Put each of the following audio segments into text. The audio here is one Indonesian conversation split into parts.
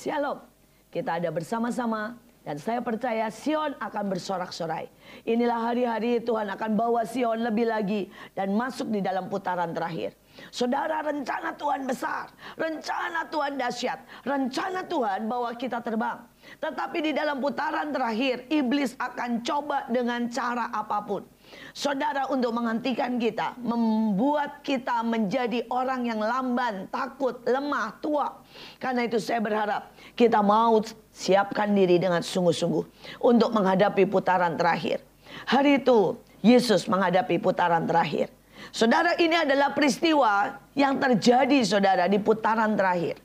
Shalom. Kita ada bersama-sama dan saya percaya Sion akan bersorak-sorai. Inilah hari-hari Tuhan akan bawa Sion lebih lagi dan masuk di dalam putaran terakhir. Saudara, rencana Tuhan besar, rencana Tuhan dahsyat, rencana Tuhan bawa kita terbang. Tetapi di dalam putaran terakhir, iblis akan coba dengan cara apa pun Saudara untuk menghentikan kita, membuat kita menjadi orang yang lamban, takut, lemah, tua. Karena itu saya berharap kita mau siapkan diri dengan sungguh-sungguh untuk menghadapi putaran terakhir. Hari itu Yesus menghadapi putaran terakhir. Saudara ini adalah peristiwa yang terjadi saudara di putaran terakhir.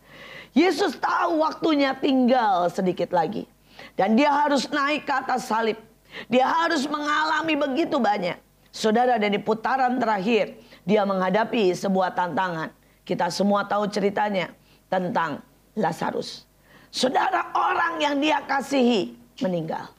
Yesus tahu waktunya tinggal sedikit lagi. Dan dia harus naik ke atas salib. Dia harus mengalami begitu banyak. Saudara dan di putaran terakhir dia menghadapi sebuah tantangan. Kita semua tahu ceritanya tentang Lazarus. Saudara orang yang dia kasihi meninggal.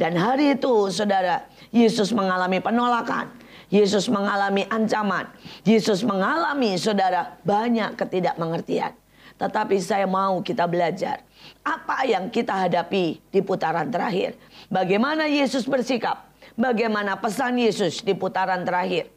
Dan hari itu saudara Yesus mengalami penolakan. Yesus mengalami ancaman. Yesus mengalami saudara banyak ketidakmengertian. Tetapi saya mau kita belajar apa yang kita hadapi di putaran terakhir. Bagaimana Yesus bersikap? Bagaimana pesan Yesus di putaran terakhir?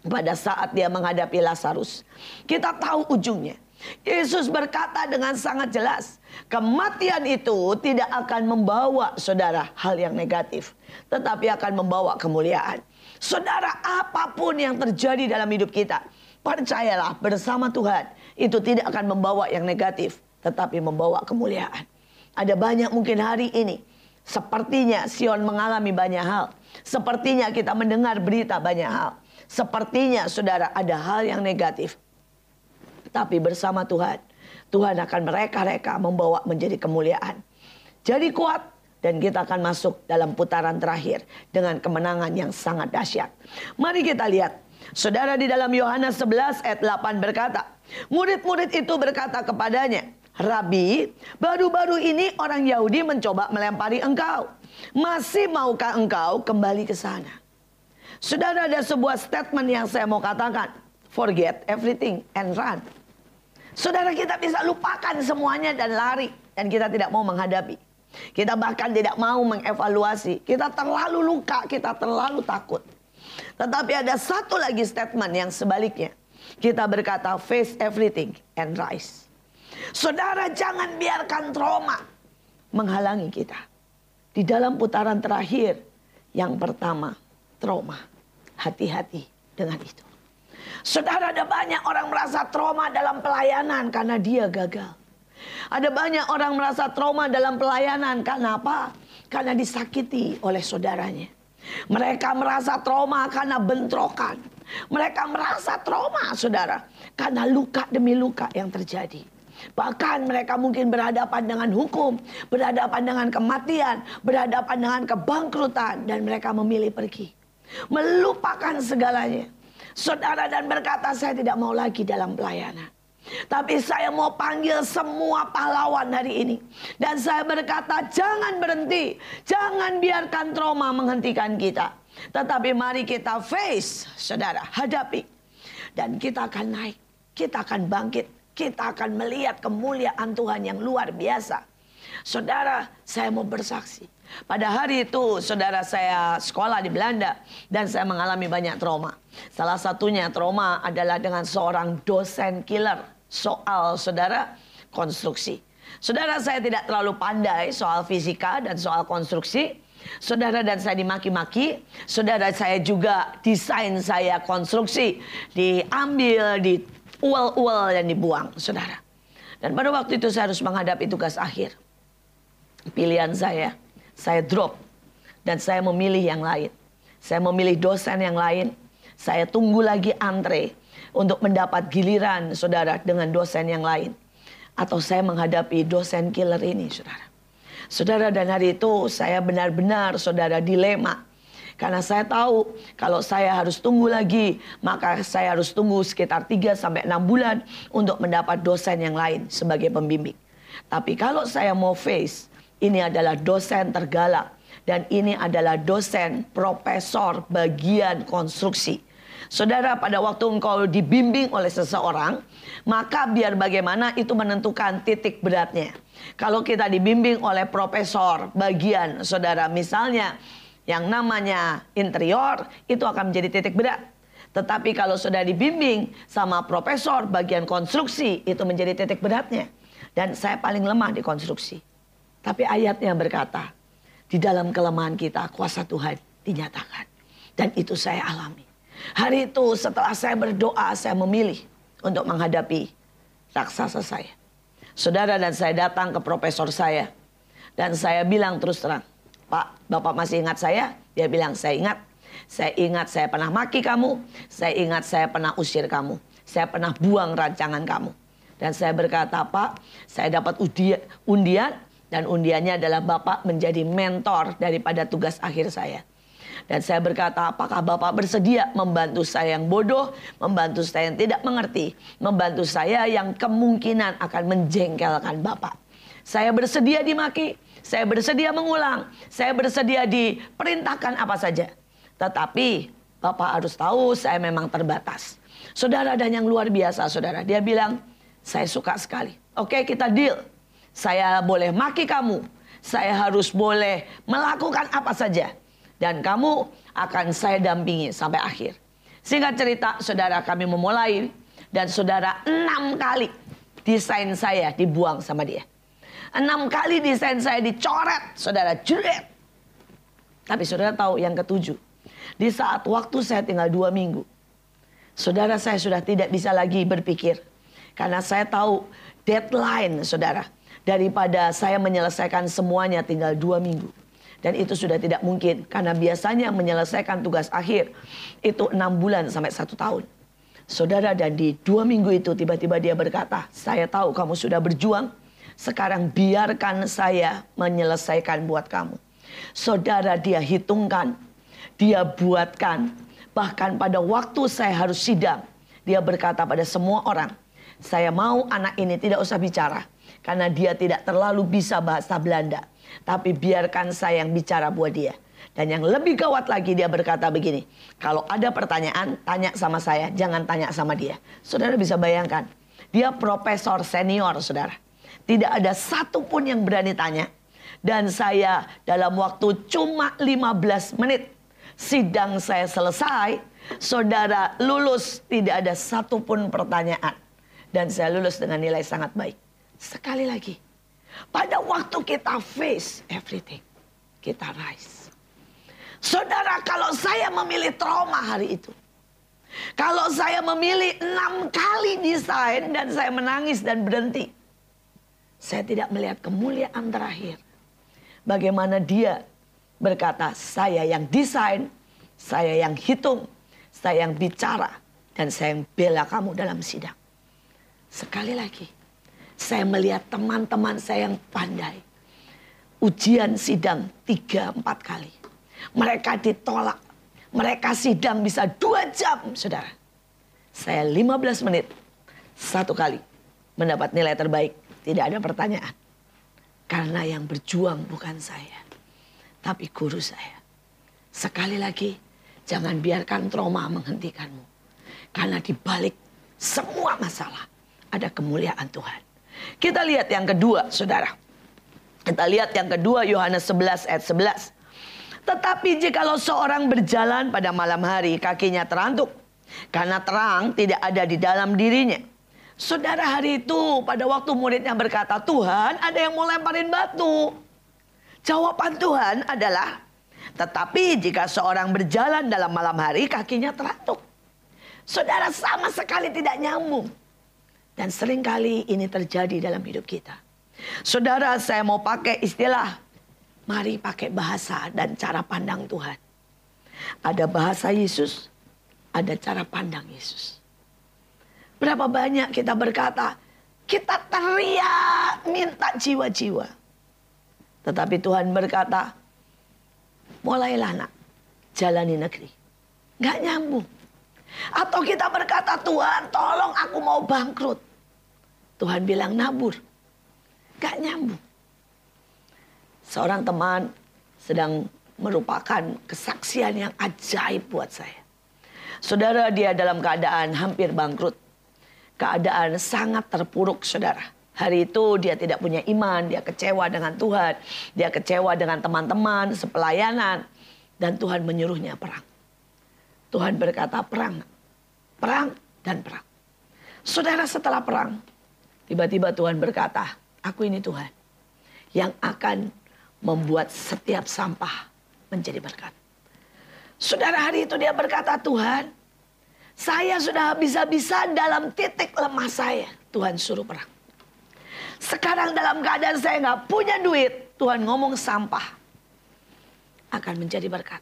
Pada saat dia menghadapi Lazarus. Kita tahu ujungnya. Yesus berkata dengan sangat jelas, kematian itu tidak akan membawa saudara hal yang negatif, tetapi akan membawa kemuliaan. Saudara, apa pun yang terjadi dalam hidup kita, percayalah bersama Tuhan, itu tidak akan membawa yang negatif, tetapi membawa kemuliaan. Ada banyak mungkin hari ini Sepertinya Sion mengalami banyak hal. Sepertinya kita mendengar berita banyak hal. Sepertinya saudara ada hal yang negatif. Tapi bersama Tuhan, Tuhan akan mereka-reka membawa menjadi kemuliaan. Jadi kuat dan kita akan masuk dalam putaran terakhir dengan kemenangan yang sangat dahsyat. Mari kita lihat. Saudara di dalam Yohanes 11 ayat 8 berkata, murid-murid itu berkata kepadanya, Rabi, baru-baru ini orang Yahudi mencoba melempari engkau. Masih maukah engkau kembali ke sana? Saudara ada sebuah statement yang saya mau katakan. Forget everything and run. Saudara kita bisa lupakan semuanya dan lari. Dan kita tidak mau menghadapi. Kita bahkan tidak mau mengevaluasi. Kita terlalu luka, kita terlalu takut. Tetapi ada satu lagi statement yang sebaliknya. Kita berkata face everything and rise. Saudara jangan biarkan trauma menghalangi kita. Di dalam putaran terakhir, yang pertama, trauma. Hati-hati dengan itu. Saudara ada banyak orang merasa trauma dalam pelayanan karena dia gagal. Ada banyak orang merasa trauma dalam pelayanan karena apa? Karena disakiti oleh saudaranya. Mereka merasa trauma karena bentrokan. Mereka merasa trauma, saudara, karena luka demi luka yang terjadi. Bahkan mereka mungkin berhadapan dengan hukum, berhadapan dengan kematian, berhadapan dengan kebangkrutan dan mereka memilih pergi. Melupakan segalanya. Saudara dan berkata saya tidak mau lagi dalam pelayanan. Tapi saya mau panggil semua pahlawan hari ini. Dan saya berkata jangan berhenti. Jangan biarkan trauma menghentikan kita. Tetapi mari kita face, saudara, hadapi. Dan kita akan naik. Kita akan bangkit kita akan melihat kemuliaan Tuhan yang luar biasa. Saudara, saya mau bersaksi. Pada hari itu, saudara saya sekolah di Belanda dan saya mengalami banyak trauma. Salah satunya trauma adalah dengan seorang dosen killer soal saudara konstruksi. Saudara saya tidak terlalu pandai soal fisika dan soal konstruksi. Saudara dan saya dimaki-maki, saudara saya juga desain saya konstruksi diambil, di ual-ual yang dibuang, saudara. Dan pada waktu itu saya harus menghadapi tugas akhir. Pilihan saya, saya drop. Dan saya memilih yang lain. Saya memilih dosen yang lain. Saya tunggu lagi antre untuk mendapat giliran saudara dengan dosen yang lain. Atau saya menghadapi dosen killer ini saudara. Saudara dan hari itu saya benar-benar saudara dilema karena saya tahu kalau saya harus tunggu lagi, maka saya harus tunggu sekitar 3 sampai 6 bulan untuk mendapat dosen yang lain sebagai pembimbing. Tapi kalau saya mau face, ini adalah dosen tergalak dan ini adalah dosen profesor bagian konstruksi. Saudara, pada waktu engkau dibimbing oleh seseorang, maka biar bagaimana itu menentukan titik beratnya. Kalau kita dibimbing oleh profesor bagian, saudara, misalnya yang namanya interior, itu akan menjadi titik berat. Tetapi kalau sudah dibimbing sama profesor bagian konstruksi, itu menjadi titik beratnya. Dan saya paling lemah di konstruksi. Tapi ayatnya berkata, di dalam kelemahan kita kuasa Tuhan dinyatakan. Dan itu saya alami. Hari itu setelah saya berdoa, saya memilih untuk menghadapi raksasa saya. Saudara dan saya datang ke profesor saya. Dan saya bilang terus terang, Pak, Bapak masih ingat saya? Dia bilang, saya ingat. Saya ingat saya pernah maki kamu. Saya ingat saya pernah usir kamu. Saya pernah buang rancangan kamu. Dan saya berkata, Pak, saya dapat undian dan undiannya adalah Bapak menjadi mentor daripada tugas akhir saya. Dan saya berkata, apakah Bapak bersedia membantu saya yang bodoh, membantu saya yang tidak mengerti, membantu saya yang kemungkinan akan menjengkelkan Bapak. Saya bersedia dimaki, saya bersedia mengulang, saya bersedia diperintahkan apa saja. Tetapi Bapak harus tahu saya memang terbatas. Saudara dan yang luar biasa saudara, dia bilang, saya suka sekali. Oke kita deal. Saya boleh maki kamu. Saya harus boleh melakukan apa saja. Dan kamu akan saya dampingi sampai akhir. Singkat cerita, saudara kami memulai dan saudara enam kali desain saya dibuang sama dia. Enam kali desain saya dicoret, saudara jeret. Tapi saudara tahu yang ketujuh. Di saat waktu saya tinggal dua minggu. Saudara saya sudah tidak bisa lagi berpikir. Karena saya tahu deadline saudara. Daripada saya menyelesaikan semuanya tinggal dua minggu. Dan itu sudah tidak mungkin karena biasanya menyelesaikan tugas akhir itu enam bulan sampai satu tahun. Saudara dan di dua minggu itu tiba-tiba dia berkata, saya tahu kamu sudah berjuang, sekarang biarkan saya menyelesaikan buat kamu. Saudara dia hitungkan, dia buatkan, bahkan pada waktu saya harus sidang, dia berkata pada semua orang, saya mau anak ini tidak usah bicara, karena dia tidak terlalu bisa bahasa Belanda. Tapi biarkan saya yang bicara buat dia. Dan yang lebih gawat lagi dia berkata begini. Kalau ada pertanyaan, tanya sama saya. Jangan tanya sama dia. Saudara bisa bayangkan. Dia profesor senior, saudara. Tidak ada satupun yang berani tanya. Dan saya dalam waktu cuma 15 menit. Sidang saya selesai. Saudara lulus tidak ada satupun pertanyaan. Dan saya lulus dengan nilai sangat baik. Sekali lagi pada waktu kita face everything, kita rise. Saudara, kalau saya memilih trauma hari itu, kalau saya memilih enam kali desain dan saya menangis dan berhenti, saya tidak melihat kemuliaan terakhir. Bagaimana dia berkata, saya yang desain, saya yang hitung, saya yang bicara, dan saya yang bela kamu dalam sidang. Sekali lagi, saya melihat teman-teman saya yang pandai. Ujian sidang tiga empat kali. Mereka ditolak. Mereka sidang bisa dua jam, saudara. Saya 15 menit, satu kali mendapat nilai terbaik. Tidak ada pertanyaan. Karena yang berjuang bukan saya, tapi guru saya. Sekali lagi, jangan biarkan trauma menghentikanmu. Karena di balik semua masalah ada kemuliaan Tuhan. Kita lihat yang kedua, saudara. Kita lihat yang kedua, Yohanes 11 ayat 11. Tetapi jikalau seorang berjalan pada malam hari, kakinya terantuk. Karena terang tidak ada di dalam dirinya. Saudara hari itu pada waktu muridnya berkata, Tuhan ada yang mau lemparin batu. Jawaban Tuhan adalah, tetapi jika seorang berjalan dalam malam hari, kakinya terantuk. Saudara sama sekali tidak nyambung. Dan sering kali ini terjadi dalam hidup kita. Saudara, saya mau pakai istilah. Mari pakai bahasa dan cara pandang Tuhan. Ada bahasa Yesus, ada cara pandang Yesus. Berapa banyak kita berkata, kita teriak minta jiwa-jiwa. Tetapi Tuhan berkata, mulailah nak, jalani negeri. Gak nyambung. Atau kita berkata, Tuhan tolong aku mau bangkrut. Tuhan bilang nabur. Gak nyambung. Seorang teman sedang merupakan kesaksian yang ajaib buat saya. Saudara dia dalam keadaan hampir bangkrut. Keadaan sangat terpuruk saudara. Hari itu dia tidak punya iman, dia kecewa dengan Tuhan, dia kecewa dengan teman-teman, sepelayanan. Dan Tuhan menyuruhnya perang. Tuhan berkata perang, perang dan perang. Saudara setelah perang, tiba-tiba Tuhan berkata, aku ini Tuhan yang akan membuat setiap sampah menjadi berkat. Saudara hari itu dia berkata, Tuhan, saya sudah bisa-bisa dalam titik lemah saya. Tuhan suruh perang. Sekarang dalam keadaan saya nggak punya duit, Tuhan ngomong sampah akan menjadi berkat.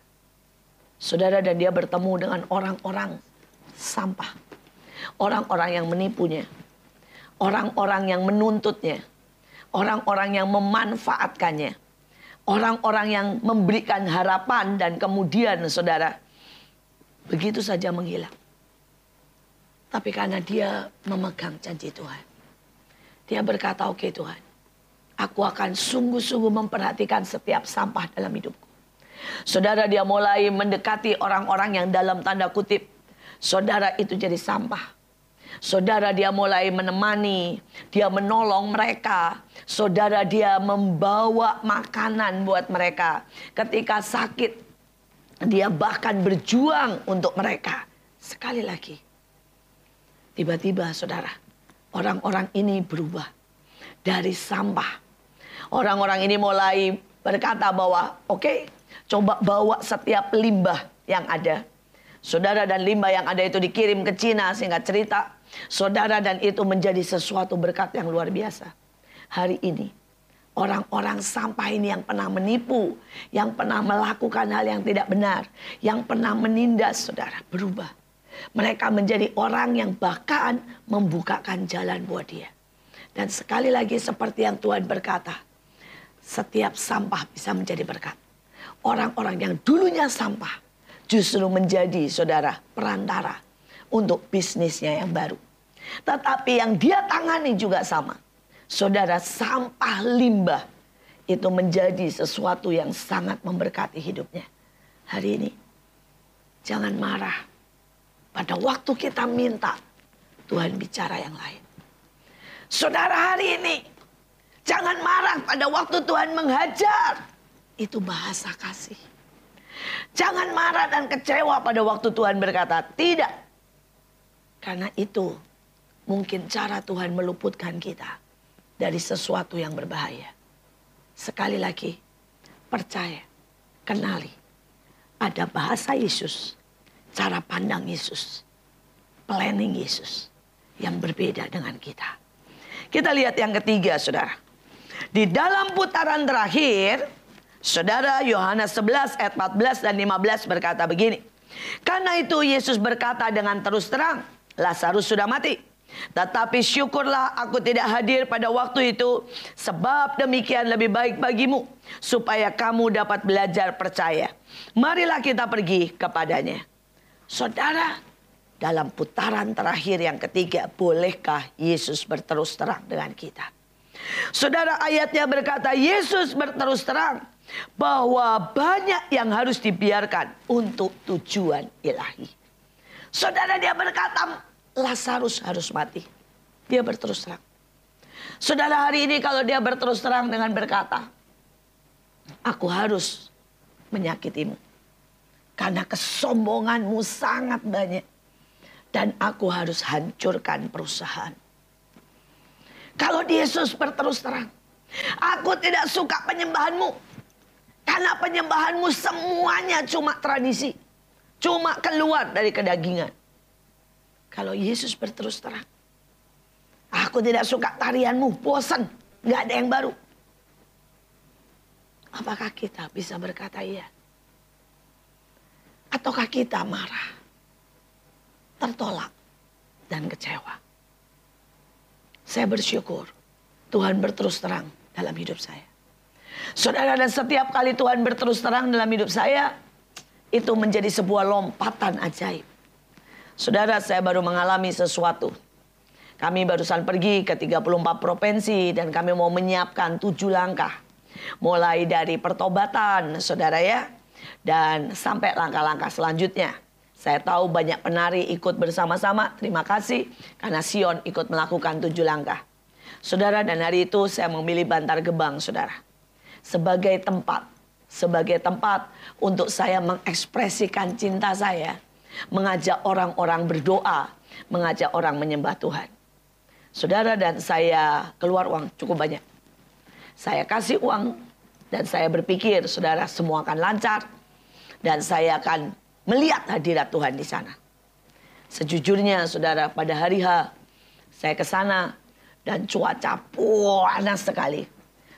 Saudara dan dia bertemu dengan orang-orang sampah. Orang-orang yang menipunya. Orang-orang yang menuntutnya. Orang-orang yang memanfaatkannya orang-orang yang memberikan harapan dan kemudian saudara begitu saja menghilang. Tapi karena dia memegang janji Tuhan. Dia berkata, oke okay, Tuhan. Aku akan sungguh-sungguh memperhatikan setiap sampah dalam hidupku. Saudara dia mulai mendekati orang-orang yang dalam tanda kutip. Saudara itu jadi sampah. Saudara dia mulai menemani, dia menolong mereka. Saudara dia membawa makanan buat mereka. Ketika sakit, dia bahkan berjuang untuk mereka. Sekali lagi, tiba-tiba saudara, orang-orang ini berubah dari sampah. Orang-orang ini mulai berkata bahwa, oke, okay, coba bawa setiap limbah yang ada. Saudara dan limbah yang ada itu dikirim ke Cina sehingga cerita Saudara dan itu menjadi sesuatu berkat yang luar biasa. Hari ini orang-orang sampah ini yang pernah menipu, yang pernah melakukan hal yang tidak benar, yang pernah menindas saudara berubah. Mereka menjadi orang yang bahkan membukakan jalan buat dia. Dan sekali lagi seperti yang Tuhan berkata, setiap sampah bisa menjadi berkat. Orang-orang yang dulunya sampah justru menjadi saudara perantara untuk bisnisnya yang baru. Tetapi yang dia tangani juga sama. Saudara, sampah limbah itu menjadi sesuatu yang sangat memberkati hidupnya. Hari ini, jangan marah. Pada waktu kita minta, Tuhan bicara yang lain. Saudara hari ini, jangan marah pada waktu Tuhan menghajar. Itu bahasa kasih. Jangan marah dan kecewa pada waktu Tuhan berkata, tidak. Karena itu mungkin cara Tuhan meluputkan kita dari sesuatu yang berbahaya. Sekali lagi, percaya, kenali. Ada bahasa Yesus, cara pandang Yesus, planning Yesus yang berbeda dengan kita. Kita lihat yang ketiga, saudara. Di dalam putaran terakhir, saudara Yohanes 11 ayat 14 dan 15 berkata begini. Karena itu Yesus berkata dengan terus terang, Lazarus sudah mati. Tetapi syukurlah aku tidak hadir pada waktu itu, sebab demikian lebih baik bagimu, supaya kamu dapat belajar percaya. Marilah kita pergi kepadanya. Saudara, dalam putaran terakhir yang ketiga, bolehkah Yesus berterus terang dengan kita? Saudara ayatnya berkata, Yesus berterus terang bahwa banyak yang harus dibiarkan untuk tujuan ilahi. Saudara dia berkata, Lazarus harus mati. Dia berterus terang. Saudara hari ini kalau dia berterus terang dengan berkata, aku harus menyakitimu. Karena kesombonganmu sangat banyak. Dan aku harus hancurkan perusahaan. Kalau Yesus berterus terang, aku tidak suka penyembahanmu. Karena penyembahanmu semuanya cuma tradisi. Cuma keluar dari kedagingan. Kalau Yesus berterus terang. Aku tidak suka tarianmu, bosan. Gak ada yang baru. Apakah kita bisa berkata iya? Ataukah kita marah, tertolak, dan kecewa? Saya bersyukur Tuhan berterus terang dalam hidup saya. Saudara dan setiap kali Tuhan berterus terang dalam hidup saya, itu menjadi sebuah lompatan ajaib. Saudara, saya baru mengalami sesuatu. Kami barusan pergi ke 34 provinsi dan kami mau menyiapkan tujuh langkah. Mulai dari pertobatan, saudara ya. Dan sampai langkah-langkah selanjutnya. Saya tahu banyak penari ikut bersama-sama. Terima kasih karena Sion ikut melakukan tujuh langkah. Saudara dan hari itu saya memilih Bantar Gebang, saudara. Sebagai tempat, sebagai tempat untuk saya mengekspresikan cinta saya. Mengajak orang-orang berdoa, mengajak orang menyembah Tuhan. Saudara dan saya keluar uang cukup banyak. Saya kasih uang dan saya berpikir saudara semua akan lancar. Dan saya akan melihat hadirat Tuhan di sana. Sejujurnya saudara pada hari H saya ke sana dan cuaca panas sekali.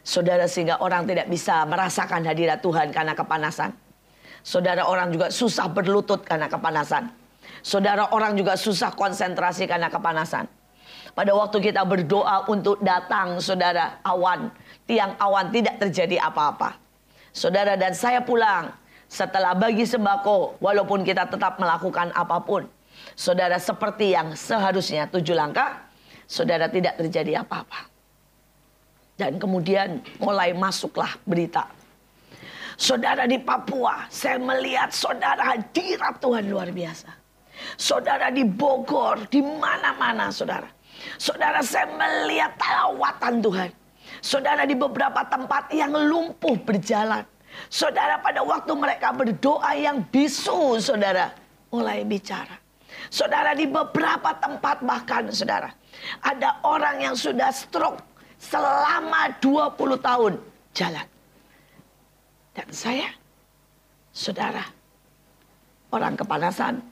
Saudara sehingga orang tidak bisa merasakan hadirat Tuhan karena kepanasan. Saudara orang juga susah berlutut karena kepanasan. Saudara orang juga susah konsentrasi karena kepanasan. Pada waktu kita berdoa untuk datang saudara awan, tiang awan tidak terjadi apa-apa. Saudara dan saya pulang setelah bagi sembako, walaupun kita tetap melakukan apa pun, saudara seperti yang seharusnya tujuh langkah, saudara tidak terjadi apa-apa. Dan kemudian mulai masuklah berita. Saudara di Papua, saya melihat saudara hadirat Tuhan luar biasa. Saudara di Bogor, di mana-mana saudara. Saudara saya melihat lawatan Tuhan. Saudara di beberapa tempat yang lumpuh berjalan. Saudara pada waktu mereka berdoa yang bisu saudara mulai bicara. Saudara di beberapa tempat bahkan saudara. Ada orang yang sudah stroke selama 20 tahun jalan. Dan saya, saudara, orang kepanasan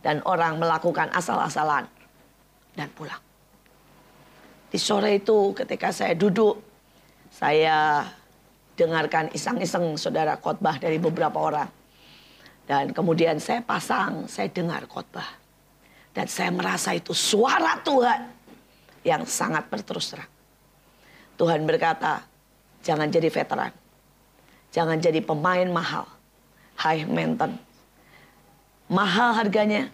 dan orang melakukan asal-asalan dan pulang. Di sore itu ketika saya duduk, saya dengarkan iseng-iseng saudara khotbah dari beberapa orang. Dan kemudian saya pasang, saya dengar khotbah. Dan saya merasa itu suara Tuhan yang sangat berterus terang. Tuhan berkata, jangan jadi veteran. Jangan jadi pemain mahal. High maintenance. Mahal harganya.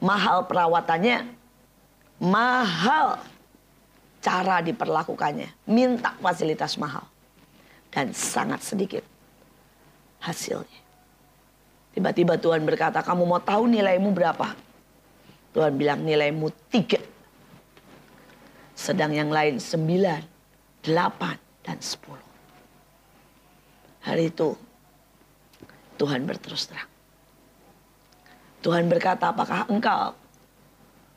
Mahal perawatannya. Mahal cara diperlakukannya. Minta fasilitas mahal dan sangat sedikit hasilnya. Tiba-tiba Tuhan berkata, kamu mau tahu nilaimu berapa? Tuhan bilang nilaimu tiga. Sedang yang lain sembilan, delapan, dan sepuluh. Hari itu Tuhan berterus terang. Tuhan berkata, apakah engkau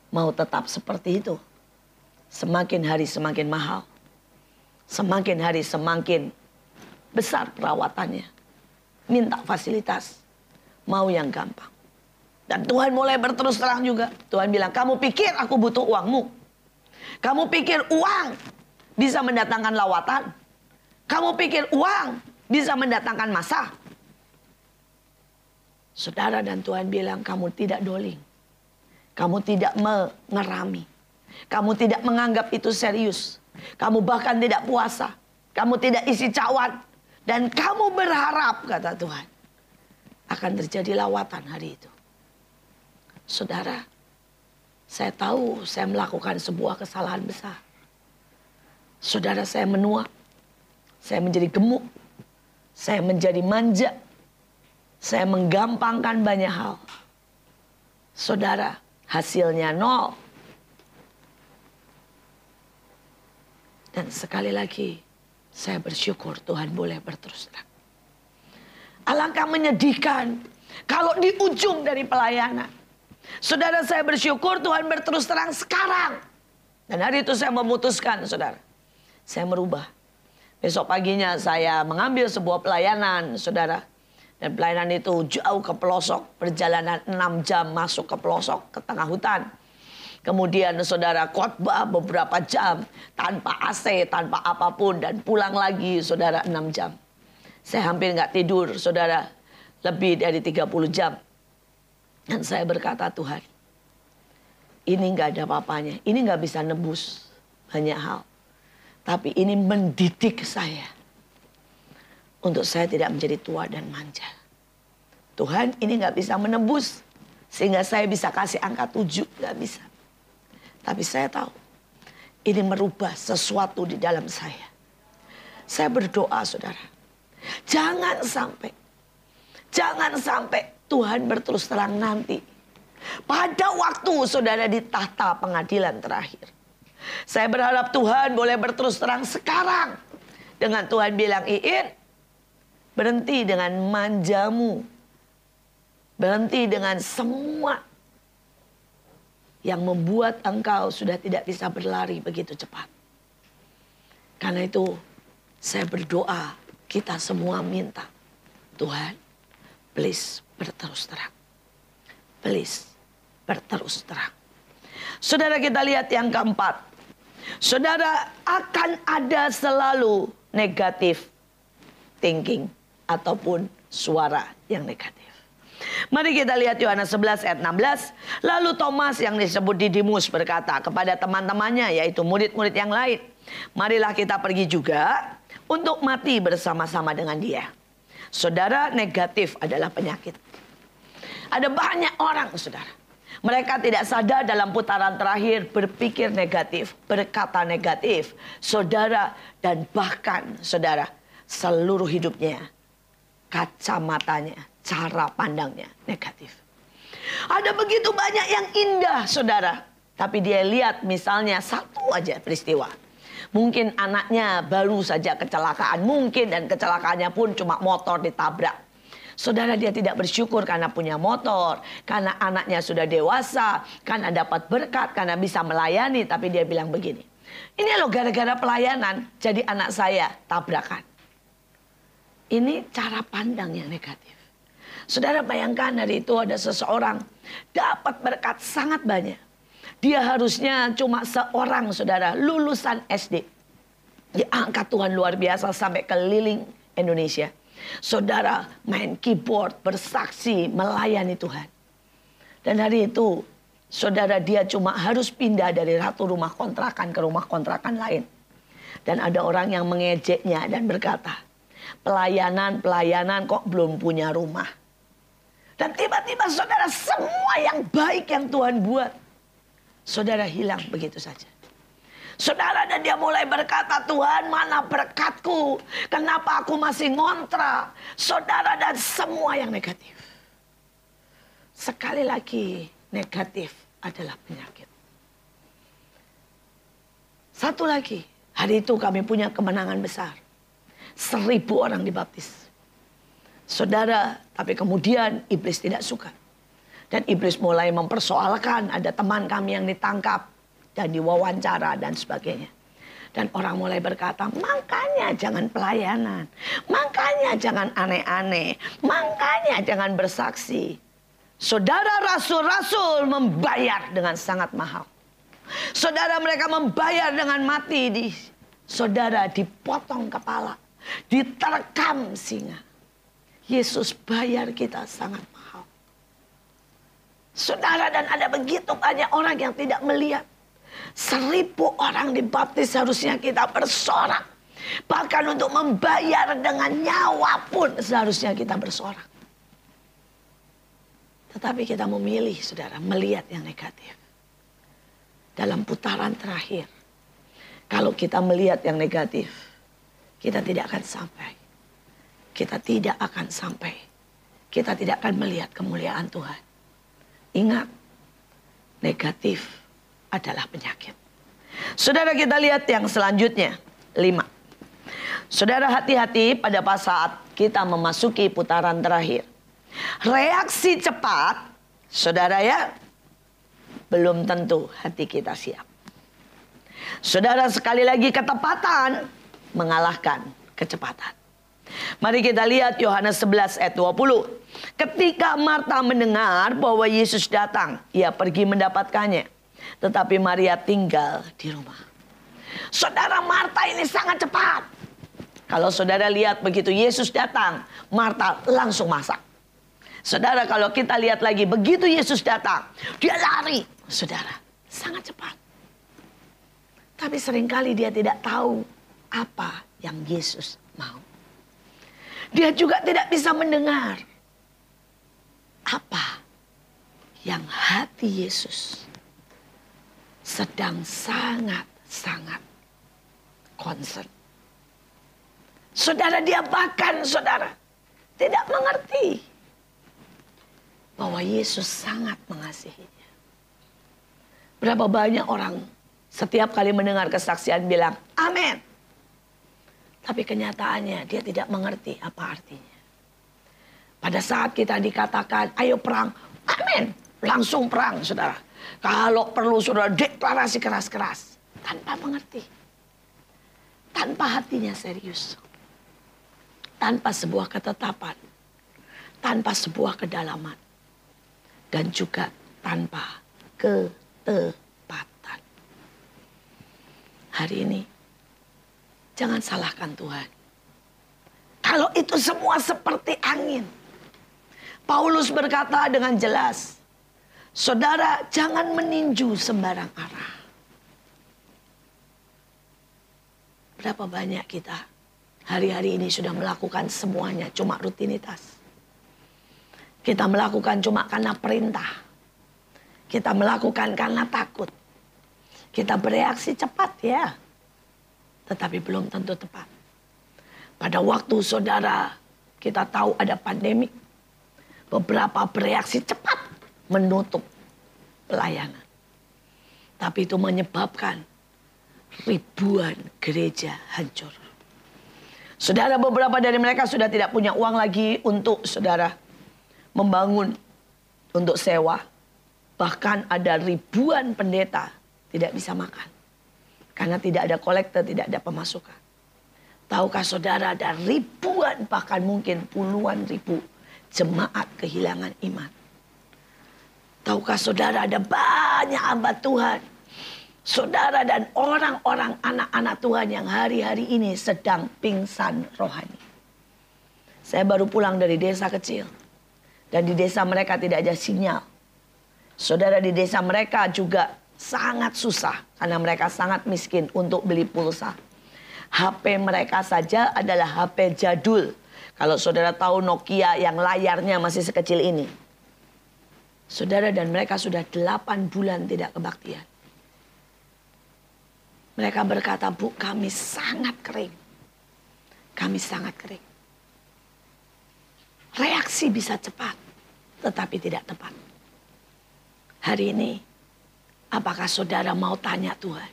mau tetap seperti itu? Semakin hari semakin mahal. Semakin hari semakin besar perawatannya. Minta fasilitas. Mau yang gampang. Dan Tuhan mulai berterus terang juga. Tuhan bilang, kamu pikir aku butuh uangmu? Kamu pikir uang bisa mendatangkan lawatan? Kamu pikir uang bisa mendatangkan masa? Saudara dan Tuhan bilang, kamu tidak doling. Kamu tidak mengerami. Kamu tidak menganggap itu serius. Kamu bahkan tidak puasa. Kamu tidak isi cawan. Dan kamu berharap, kata Tuhan, akan terjadi lawatan hari itu. Saudara, saya tahu saya melakukan sebuah kesalahan besar. Saudara, saya menua. Saya menjadi gemuk. Saya menjadi manja. Saya menggampangkan banyak hal. Saudara, hasilnya nol. Dan sekali lagi, saya bersyukur Tuhan boleh berterus terang. Alangkah menyedihkan kalau di ujung dari pelayanan. Saudara saya bersyukur Tuhan berterus terang sekarang. Dan hari itu saya memutuskan saudara. Saya merubah. Besok paginya saya mengambil sebuah pelayanan saudara. Dan pelayanan itu jauh ke pelosok. Perjalanan 6 jam masuk ke pelosok ke tengah hutan. Kemudian saudara khotbah beberapa jam tanpa AC, tanpa apa pun dan pulang lagi saudara 6 jam. Saya hampir nggak tidur saudara lebih dari 30 jam. Dan saya berkata Tuhan, ini nggak ada apa-apanya, ini nggak bisa nebus banyak hal. Tapi ini mendidik saya untuk saya tidak menjadi tua dan manja. Tuhan ini nggak bisa menebus sehingga saya bisa kasih angka tujuh, nggak bisa. Tapi saya tahu ini merubah sesuatu di dalam saya. Saya berdoa saudara. Jangan sampai Jangan sampai Tuhan berterus terang nanti. Pada waktu saudara di tahta pengadilan terakhir. Saya berharap Tuhan boleh berterus terang sekarang. Dengan Tuhan bilang, Iin, berhenti dengan manjamu. Berhenti dengan semua yang membuat engkau sudah tidak bisa berlari begitu cepat. Karena itu saya berdoa, kita semua minta. Tuhan, please berterus terang. Please berterus terang. Saudara kita lihat yang keempat. Saudara akan ada selalu negatif thinking ataupun suara yang negatif. Mari kita lihat Yohanes 11 ayat 16. Lalu Thomas yang disebut Didimus berkata kepada teman-temannya yaitu murid-murid yang lain. Marilah kita pergi juga untuk mati bersama-sama dengan dia. Saudara negatif adalah penyakit. Ada banyak orang saudara mereka tidak sadar dalam putaran terakhir berpikir negatif, berkata negatif, saudara dan bahkan saudara seluruh hidupnya, kacamatanya, cara pandangnya negatif. Ada begitu banyak yang indah saudara, tapi dia lihat misalnya satu aja peristiwa. Mungkin anaknya baru saja kecelakaan, mungkin dan kecelakaannya pun cuma motor ditabrak Saudara dia tidak bersyukur karena punya motor, karena anaknya sudah dewasa, karena dapat berkat, karena bisa melayani. Tapi dia bilang begini, ini loh gara-gara pelayanan jadi anak saya tabrakan. Ini cara pandang yang negatif. Saudara bayangkan hari itu ada seseorang dapat berkat sangat banyak. Dia harusnya cuma seorang saudara lulusan SD. Diangkat Tuhan luar biasa sampai keliling Indonesia. Saudara main keyboard, bersaksi, melayani Tuhan. Dan hari itu, saudara dia cuma harus pindah dari ratu rumah kontrakan ke rumah kontrakan lain. Dan ada orang yang mengejeknya dan berkata, pelayanan-pelayanan kok belum punya rumah. Dan tiba-tiba saudara semua yang baik yang Tuhan buat, saudara hilang begitu saja. Saudara dan dia mulai berkata, Tuhan mana berkatku? Kenapa aku masih ngontra? Saudara dan semua yang negatif. Sekali lagi negatif adalah penyakit. Satu lagi, hari itu kami punya kemenangan besar. Seribu orang dibaptis. Saudara, tapi kemudian iblis tidak suka. Dan iblis mulai mempersoalkan ada teman kami yang ditangkap dan diwawancara dan sebagainya. Dan orang mulai berkata, makanya jangan pelayanan, makanya jangan aneh-aneh, makanya jangan bersaksi. Saudara rasul-rasul membayar dengan sangat mahal. Saudara mereka membayar dengan mati di saudara dipotong kepala, diterkam singa. Yesus bayar kita sangat mahal. Saudara dan ada begitu banyak orang yang tidak melihat Seribu orang dibaptis seharusnya kita bersorak. Bahkan untuk membayar dengan nyawa pun seharusnya kita bersorak. Tetapi kita memilih saudara melihat yang negatif. Dalam putaran terakhir. Kalau kita melihat yang negatif. Kita tidak akan sampai. Kita tidak akan sampai. Kita tidak akan melihat kemuliaan Tuhan. Ingat. Negatif adalah penyakit. Saudara kita lihat yang selanjutnya. Lima. Saudara hati-hati pada saat kita memasuki putaran terakhir. Reaksi cepat, saudara ya, belum tentu hati kita siap. Saudara sekali lagi ketepatan mengalahkan kecepatan. Mari kita lihat Yohanes 11 ayat 20. Ketika Marta mendengar bahwa Yesus datang, ia pergi mendapatkannya. Tetapi Maria tinggal di rumah. Saudara Marta ini sangat cepat. Kalau saudara lihat begitu Yesus datang, Marta langsung masak. Saudara kalau kita lihat lagi begitu Yesus datang, dia lari. Saudara, sangat cepat. Tapi sering kali dia tidak tahu apa yang Yesus mau. Dia juga tidak bisa mendengar apa yang hati Yesus sedang sangat-sangat concern. Saudara dia bahkan saudara tidak mengerti bahwa Yesus sangat mengasihinya. Berapa banyak orang setiap kali mendengar kesaksian bilang, amin. Tapi kenyataannya dia tidak mengerti apa artinya. Pada saat kita dikatakan, ayo perang, amin. Langsung perang, saudara. Kalau perlu saudara deklarasi keras-keras. Tanpa mengerti. Tanpa hatinya serius. Tanpa sebuah ketetapan. Tanpa sebuah kedalaman. Dan juga tanpa ketepatan. Hari ini, jangan salahkan Tuhan. Kalau itu semua seperti angin. Paulus berkata dengan jelas, Saudara, jangan meninju sembarang arah. Berapa banyak kita hari-hari ini sudah melakukan semuanya cuma rutinitas. Kita melakukan cuma karena perintah. Kita melakukan karena takut. Kita bereaksi cepat ya. Tetapi belum tentu tepat. Pada waktu saudara kita tahu ada pandemi. Beberapa bereaksi cepat menutup pelayanan. Tapi itu menyebabkan ribuan gereja hancur. Saudara beberapa dari mereka sudah tidak punya uang lagi untuk saudara membangun untuk sewa Bahkan ada ribuan pendeta tidak bisa makan. Karena tidak ada kolektor, tidak ada pemasukan. Tahukah saudara ada ribuan bahkan mungkin puluhan ribu jemaat kehilangan iman. Tahukah saudara ada banyak hamba Tuhan. Saudara dan orang-orang anak-anak Tuhan yang hari-hari ini sedang pingsan rohani. Saya baru pulang dari desa kecil. Dan di desa mereka tidak ada sinyal. Saudara di desa mereka juga sangat susah karena mereka sangat miskin untuk beli pulsa. HP mereka saja adalah HP jadul. Kalau saudara tahu Nokia yang layarnya masih sekecil ini. Saudara dan mereka sudah 8 bulan tidak kebaktian. Mereka berkata, Bu kami sangat kering. Kami sangat kering. Reaksi bisa cepat, tetapi tidak tepat. Hari ini, apakah saudara mau tanya Tuhan?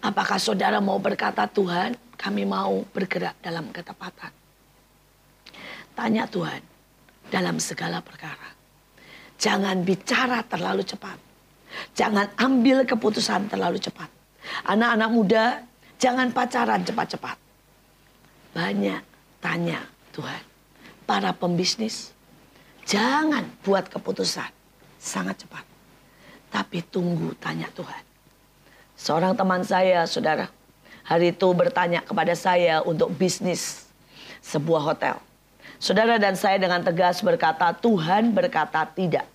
Apakah saudara mau berkata Tuhan, kami mau bergerak dalam ketepatan? Tanya Tuhan dalam segala perkara. Jangan bicara terlalu cepat. Jangan ambil keputusan terlalu cepat. Anak-anak muda, jangan pacaran cepat-cepat. Banyak tanya Tuhan. Para pembisnis, jangan buat keputusan sangat cepat. Tapi tunggu tanya Tuhan. Seorang teman saya, saudara, hari itu bertanya kepada saya untuk bisnis sebuah hotel. Saudara dan saya dengan tegas berkata, Tuhan berkata tidak.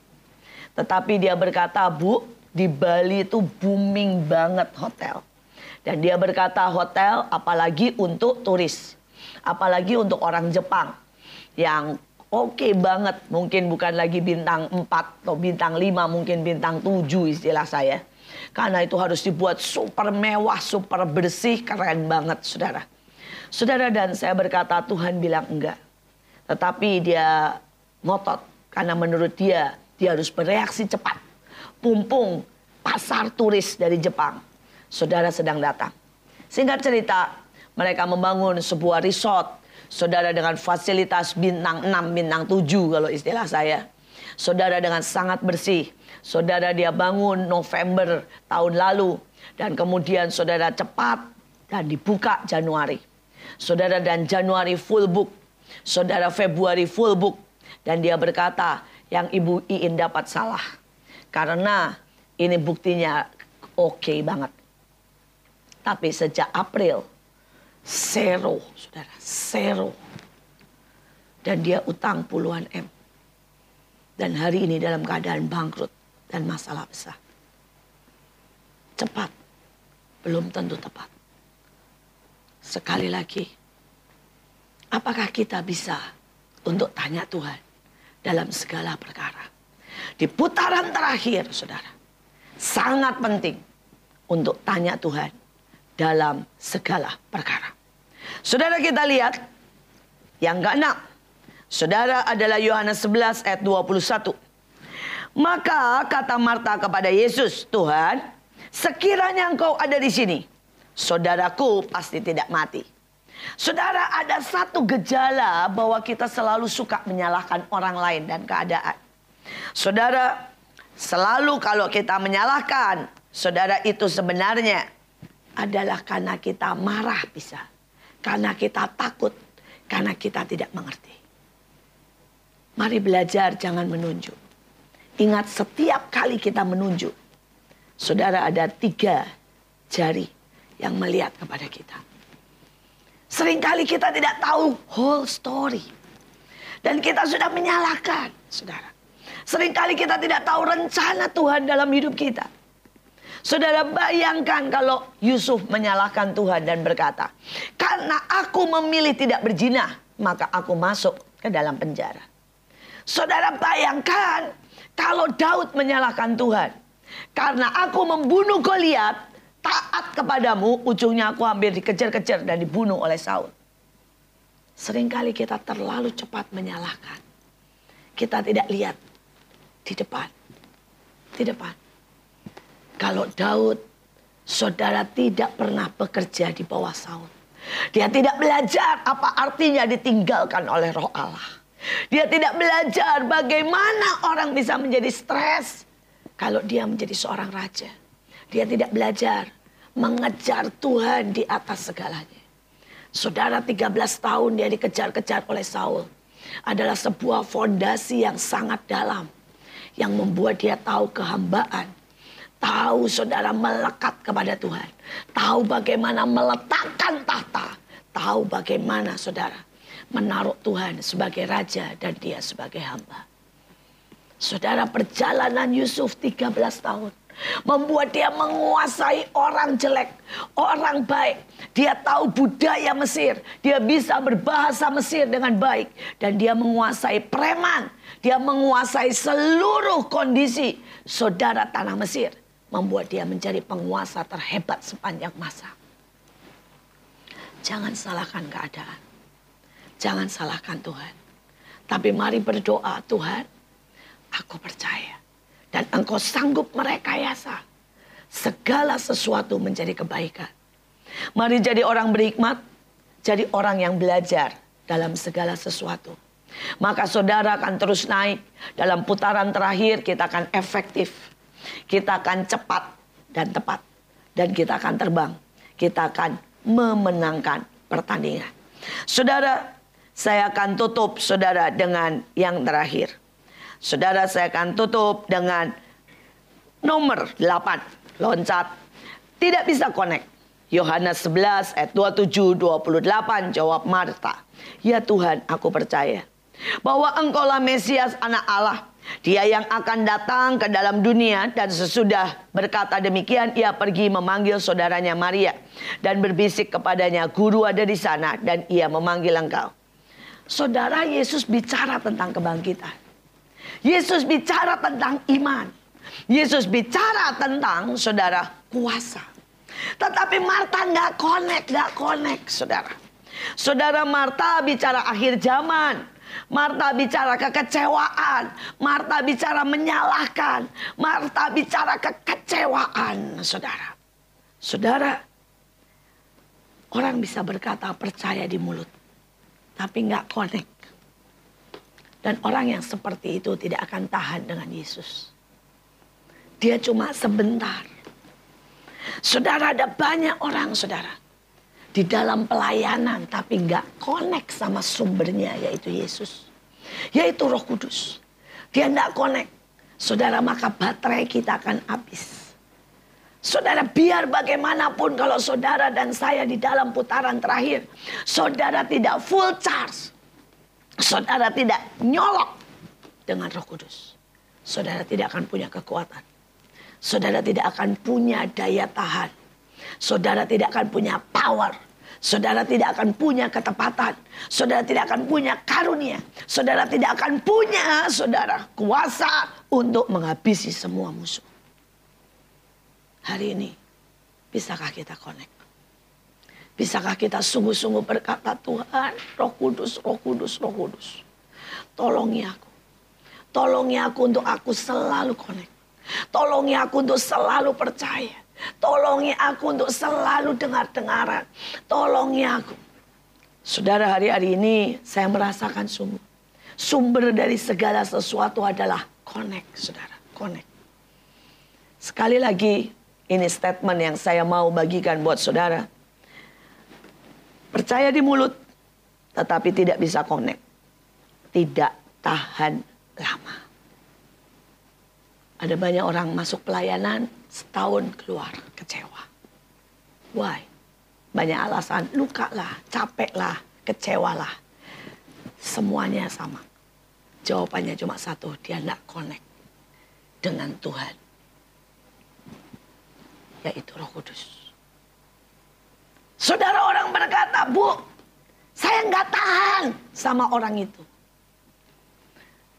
Tetapi dia berkata, Bu, di Bali itu booming banget hotel. Dan dia berkata hotel apalagi untuk turis. Apalagi untuk orang Jepang yang oke okay banget. Mungkin bukan lagi bintang 4 atau bintang 5, mungkin bintang 7 istilah saya. Karena itu harus dibuat super mewah, super bersih, keren banget saudara. Saudara dan saya berkata Tuhan bilang enggak. Tetapi dia ngotot. Karena menurut dia, dia harus bereaksi cepat. Pumpung pasar turis dari Jepang. Saudara sedang datang. Singkat cerita, mereka membangun sebuah resort Saudara dengan fasilitas bintang 6, bintang 7 kalau istilah saya. Saudara dengan sangat bersih. Saudara dia bangun November tahun lalu. Dan kemudian saudara cepat dan dibuka Januari. Saudara dan Januari full book. Saudara Februari full book. Dan dia berkata, yang Ibu Iin dapat salah. Karena ini buktinya oke okay banget. Tapi sejak April Zero, saudara, zero. Dan dia utang puluhan M. Dan hari ini dalam keadaan bangkrut dan masalah besar. Cepat, belum tentu tepat. Sekali lagi, apakah kita bisa untuk tanya Tuhan dalam segala perkara? Di putaran terakhir, saudara, sangat penting untuk tanya Tuhan dalam segala perkara. Saudara kita lihat yang keenam. Saudara adalah Yohanes 11 ayat 21. Maka kata Marta kepada Yesus, Tuhan, sekiranya engkau ada di sini, saudaraku pasti tidak mati. Saudara, ada satu gejala bahwa kita selalu suka menyalahkan orang lain dan keadaan. Saudara, selalu kalau kita menyalahkan, saudara itu sebenarnya adalah karena kita marah bisa. Karena kita takut, karena kita tidak mengerti. Mari belajar jangan menunjuk. Ingat setiap kali kita menunjuk, saudara ada tiga jari yang melihat kepada kita. Seringkali kita tidak tahu whole story. Dan kita sudah menyalahkan, saudara. Seringkali kita tidak tahu rencana Tuhan dalam hidup kita. Saudara bayangkan kalau Yusuf menyalahkan Tuhan dan berkata, "Karena aku memilih tidak berzina, maka aku masuk ke dalam penjara." Saudara bayangkan kalau Daud menyalahkan Tuhan. Karena aku membunuh Goliat, taat kepadamu, ujungnya aku hampir dikejar-kejar dan dibunuh oleh Saul. Seringkali kita terlalu cepat menyalahkan. Kita tidak lihat di depan. Di depan. Kalau Daud, saudara tidak pernah bekerja di bawah Saul. Dia tidak belajar apa artinya ditinggalkan oleh roh Allah. Dia tidak belajar bagaimana orang bisa menjadi stres kalau dia menjadi seorang raja. Dia tidak belajar mengejar Tuhan di atas segalanya. Saudara 13 tahun dia dikejar-kejar oleh Saul. Adalah sebuah fondasi yang sangat dalam. Yang membuat dia tahu kehambaan. Tahu saudara melekat kepada Tuhan. Tahu bagaimana meletakkan tahta. Tahu bagaimana saudara menaruh Tuhan sebagai raja dan dia sebagai hamba. Saudara perjalanan Yusuf 13 tahun. Membuat dia menguasai orang jelek, orang baik. Dia tahu budaya Mesir. Dia bisa berbahasa Mesir dengan baik. Dan dia menguasai preman. Dia menguasai seluruh kondisi saudara tanah Mesir. Membuat dia menjadi penguasa terhebat sepanjang masa. Jangan salahkan keadaan. Jangan salahkan Tuhan. Tapi mari berdoa, Tuhan, aku percaya. Dan engkau sanggup merekayasa segala sesuatu menjadi kebaikan. Mari jadi orang berhikmat, jadi orang yang belajar dalam segala sesuatu. Maka saudara akan terus naik. Dalam putaran terakhir kita akan efektif. Kita akan cepat dan tepat. Dan kita akan terbang. Kita akan memenangkan pertandingan. Saudara, saya akan tutup saudara dengan yang terakhir. Saudara saya akan tutup dengan nomor 8. Loncat. Tidak bisa connect. Yohanes 11 ayat 27 28 jawab Marta. Ya Tuhan, aku percaya bahwa Engkaulah Mesias anak Allah. Dia yang akan datang ke dalam dunia dan sesudah berkata demikian ia pergi memanggil saudaranya Maria dan berbisik kepadanya, "Guru ada di sana dan ia memanggil engkau." Saudara Yesus bicara tentang kebangkitan. Yesus bicara tentang iman. Yesus bicara tentang saudara kuasa. Tetapi Marta nggak connect, nggak connect, saudara. Saudara Marta bicara akhir zaman. Marta bicara kekecewaan. Marta bicara menyalahkan. Marta bicara kekecewaan, saudara. Saudara, orang bisa berkata percaya di mulut tapi nggak connect. Dan orang yang seperti itu tidak akan tahan dengan Yesus. Dia cuma sebentar. Saudara ada banyak orang saudara. Di dalam pelayanan tapi nggak connect sama sumbernya yaitu Yesus. Yaitu roh kudus. Dia nggak connect. Saudara maka baterai kita akan habis. Saudara biar bagaimanapun kalau saudara dan saya di dalam putaran terakhir. Saudara tidak full charge. Saudara tidak nyolok dengan roh kudus. Saudara tidak akan punya kekuatan. Saudara tidak akan punya daya tahan. Saudara tidak akan punya power. Saudara tidak akan punya ketepatan. Saudara tidak akan punya karunia. Saudara tidak akan punya, saudara, kuasa untuk menghabisi semua musuh hari ini, bisakah kita connect? Bisakah kita sungguh-sungguh berkata Tuhan, roh kudus, roh kudus, roh kudus. tolongi aku. Tolongi aku untuk aku selalu connect. Tolongi aku untuk selalu percaya. Tolongi aku untuk selalu dengar-dengaran. Tolongi aku. Saudara hari-hari ini saya merasakan sumber. Sumber dari segala sesuatu adalah connect, saudara. Connect. Sekali lagi, ini statement yang saya mau bagikan buat saudara. Percaya di mulut, tetapi tidak bisa connect. Tidak tahan lama. Ada banyak orang masuk pelayanan, setahun keluar kecewa. Why? Banyak alasan, luka lah, capek lah, kecewa lah. Semuanya sama. Jawabannya cuma satu, dia tidak connect dengan Tuhan. Yaitu roh kudus. Saudara orang berkata, Bu, saya nggak tahan sama orang itu.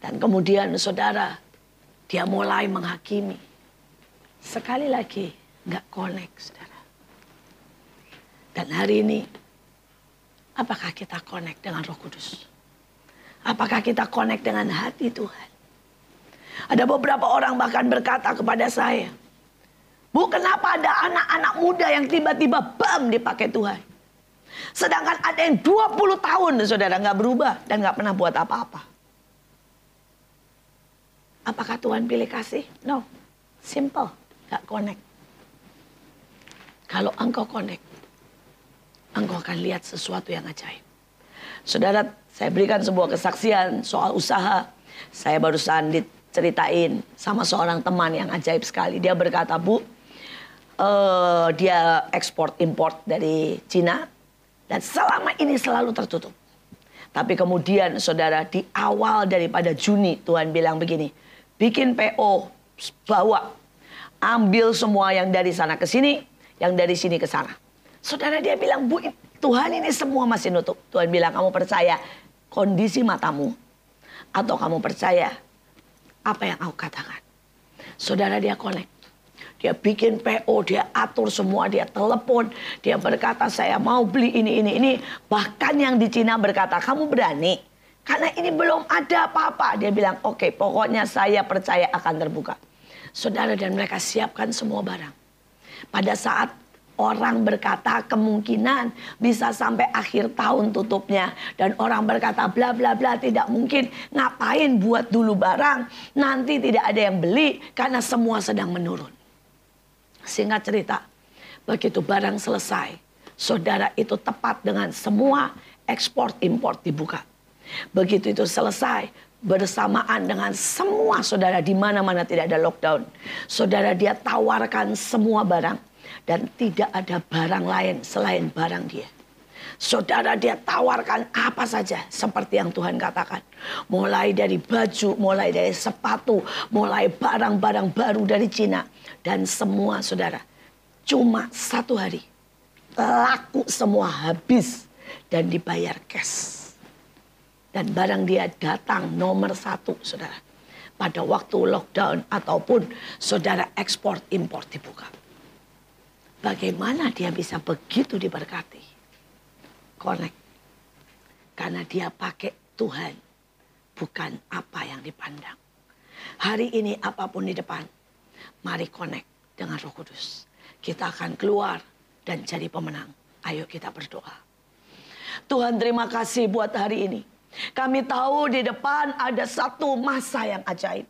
Dan kemudian saudara, dia mulai menghakimi. Sekali lagi, nggak connect, saudara. Dan hari ini, apakah kita connect dengan roh kudus? Apakah kita connect dengan hati Tuhan? Ada beberapa orang bahkan berkata kepada saya, Bu, kenapa ada anak-anak muda yang tiba-tiba bam dipakai Tuhan? Sedangkan ada yang 20 tahun saudara nggak berubah dan nggak pernah buat apa-apa. Apakah Tuhan pilih kasih? No. Simple. Gak connect. Kalau engkau connect, engkau akan lihat sesuatu yang ajaib. Saudara, saya berikan sebuah kesaksian soal usaha. Saya barusan diceritain sama seorang teman yang ajaib sekali. Dia berkata, Bu, uh, dia ekspor import dari Cina dan selama ini selalu tertutup. Tapi kemudian saudara di awal daripada Juni Tuhan bilang begini, bikin PO, bawa, ambil semua yang dari sana ke sini, yang dari sini ke sana. Saudara dia bilang, Bu, Tuhan ini semua masih nutup. Tuhan bilang, kamu percaya kondisi matamu atau kamu percaya apa yang aku katakan. Saudara dia connect. Dia bikin PO, dia atur semua, dia telepon, dia berkata saya mau beli ini, ini, ini. Bahkan yang di Cina berkata, kamu berani karena ini belum ada apa-apa. Dia bilang, oke okay, pokoknya saya percaya akan terbuka. Saudara dan mereka siapkan semua barang. Pada saat orang berkata kemungkinan bisa sampai akhir tahun tutupnya. Dan orang berkata bla bla bla tidak mungkin. Ngapain buat dulu barang. Nanti tidak ada yang beli karena semua sedang menurun. Singkat cerita, begitu barang selesai. Saudara itu tepat dengan semua ekspor impor dibuka Begitu itu selesai, bersamaan dengan semua saudara di mana-mana tidak ada lockdown. Saudara dia tawarkan semua barang dan tidak ada barang lain selain barang dia. Saudara dia tawarkan apa saja seperti yang Tuhan katakan. Mulai dari baju, mulai dari sepatu, mulai barang-barang baru dari Cina. Dan semua saudara, cuma satu hari. Laku semua habis dan dibayar cash. Dan barang dia datang nomor satu, saudara. Pada waktu lockdown ataupun saudara ekspor impor dibuka. Bagaimana dia bisa begitu diberkati? Connect. Karena dia pakai Tuhan. Bukan apa yang dipandang. Hari ini apa pun di depan. Mari connect dengan roh kudus. Kita akan keluar dan jadi pemenang. Ayo kita berdoa. Tuhan terima kasih buat hari ini. Kami tahu di depan ada satu masa yang ajaib.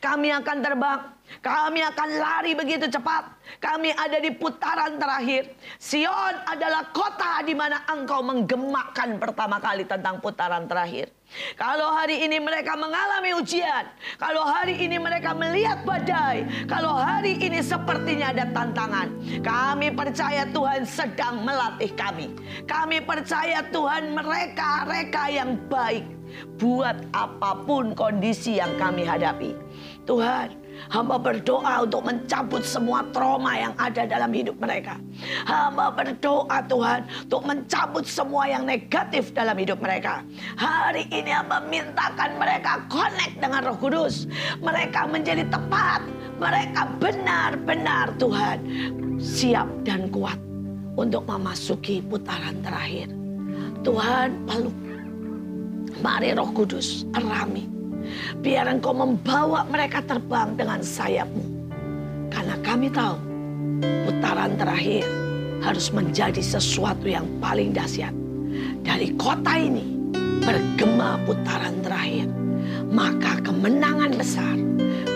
Kami akan terbang, kami akan lari begitu cepat. Kami ada di putaran terakhir. Sion adalah kota di mana engkau menggemakkan pertama kali tentang putaran terakhir. Kalau hari ini mereka mengalami ujian, kalau hari ini mereka melihat badai, kalau hari ini sepertinya ada tantangan, kami percaya Tuhan sedang melatih kami. Kami percaya Tuhan mereka-reka yang baik buat apa pun kondisi yang kami hadapi. Tuhan, hamba berdoa untuk mencabut semua trauma yang ada dalam hidup mereka. Hamba berdoa Tuhan untuk mencabut semua yang negatif dalam hidup mereka. Hari ini hamba mintakan mereka connect dengan roh kudus. Mereka menjadi tepat. Mereka benar-benar Tuhan siap dan kuat untuk memasuki putaran terakhir. Tuhan peluk Mari roh kudus, erami. Biar engkau membawa mereka terbang dengan sayapmu. Karena kami tahu putaran terakhir harus menjadi sesuatu yang paling dahsyat. Dari kota ini bergema putaran terakhir. Maka kemenangan besar,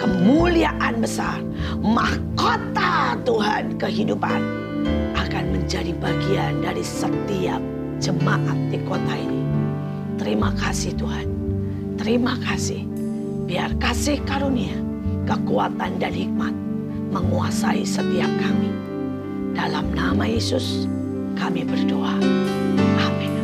kemuliaan besar, mahkota Tuhan kehidupan akan menjadi bagian dari setiap jemaat di kota ini. Terima kasih Tuhan. Terima kasih. Biar kasih karunia, kekuatan dan hikmat menguasai setiap kami. Dalam nama Yesus kami berdoa. Amin.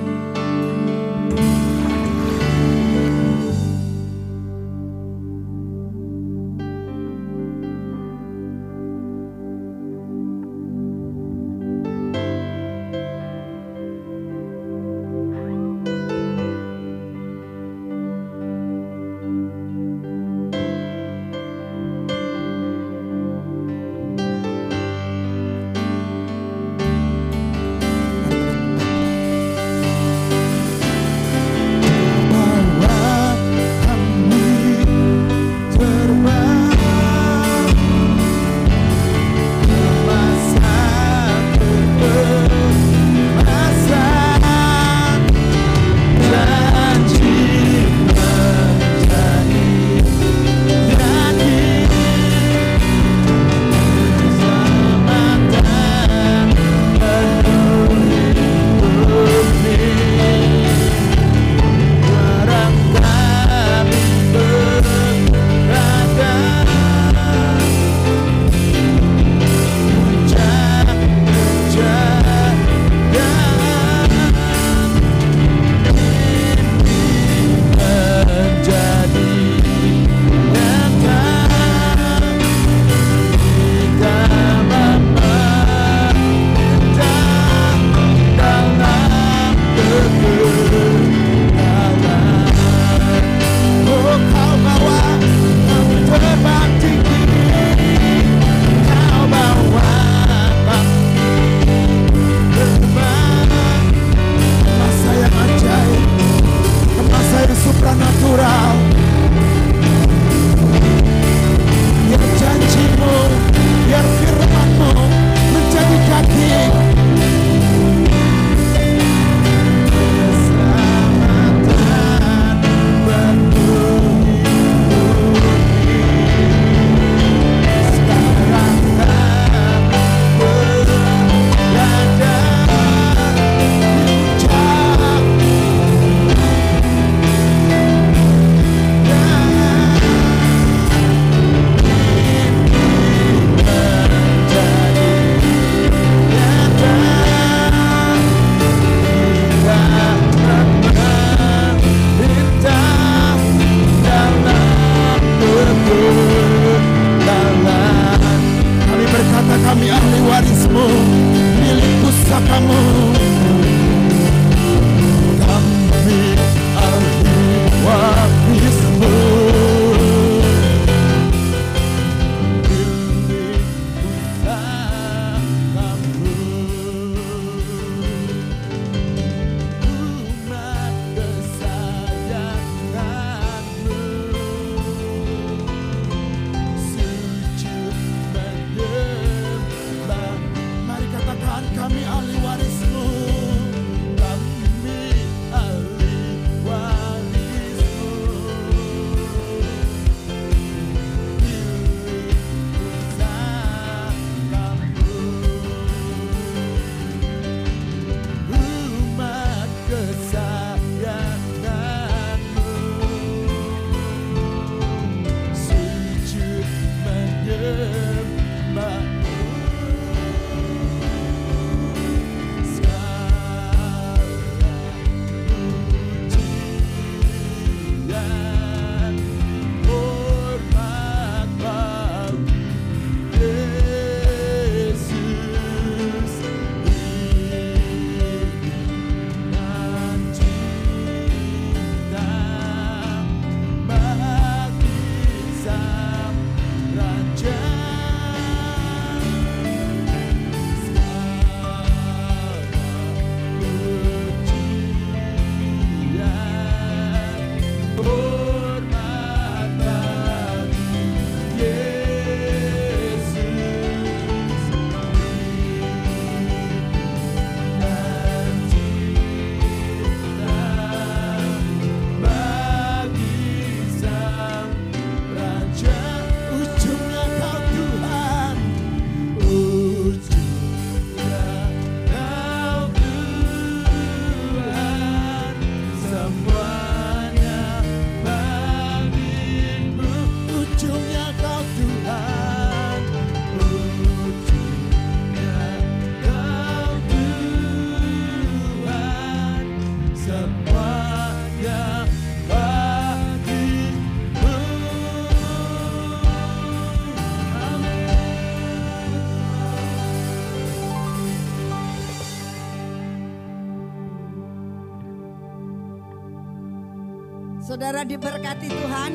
Saudara diberkati Tuhan.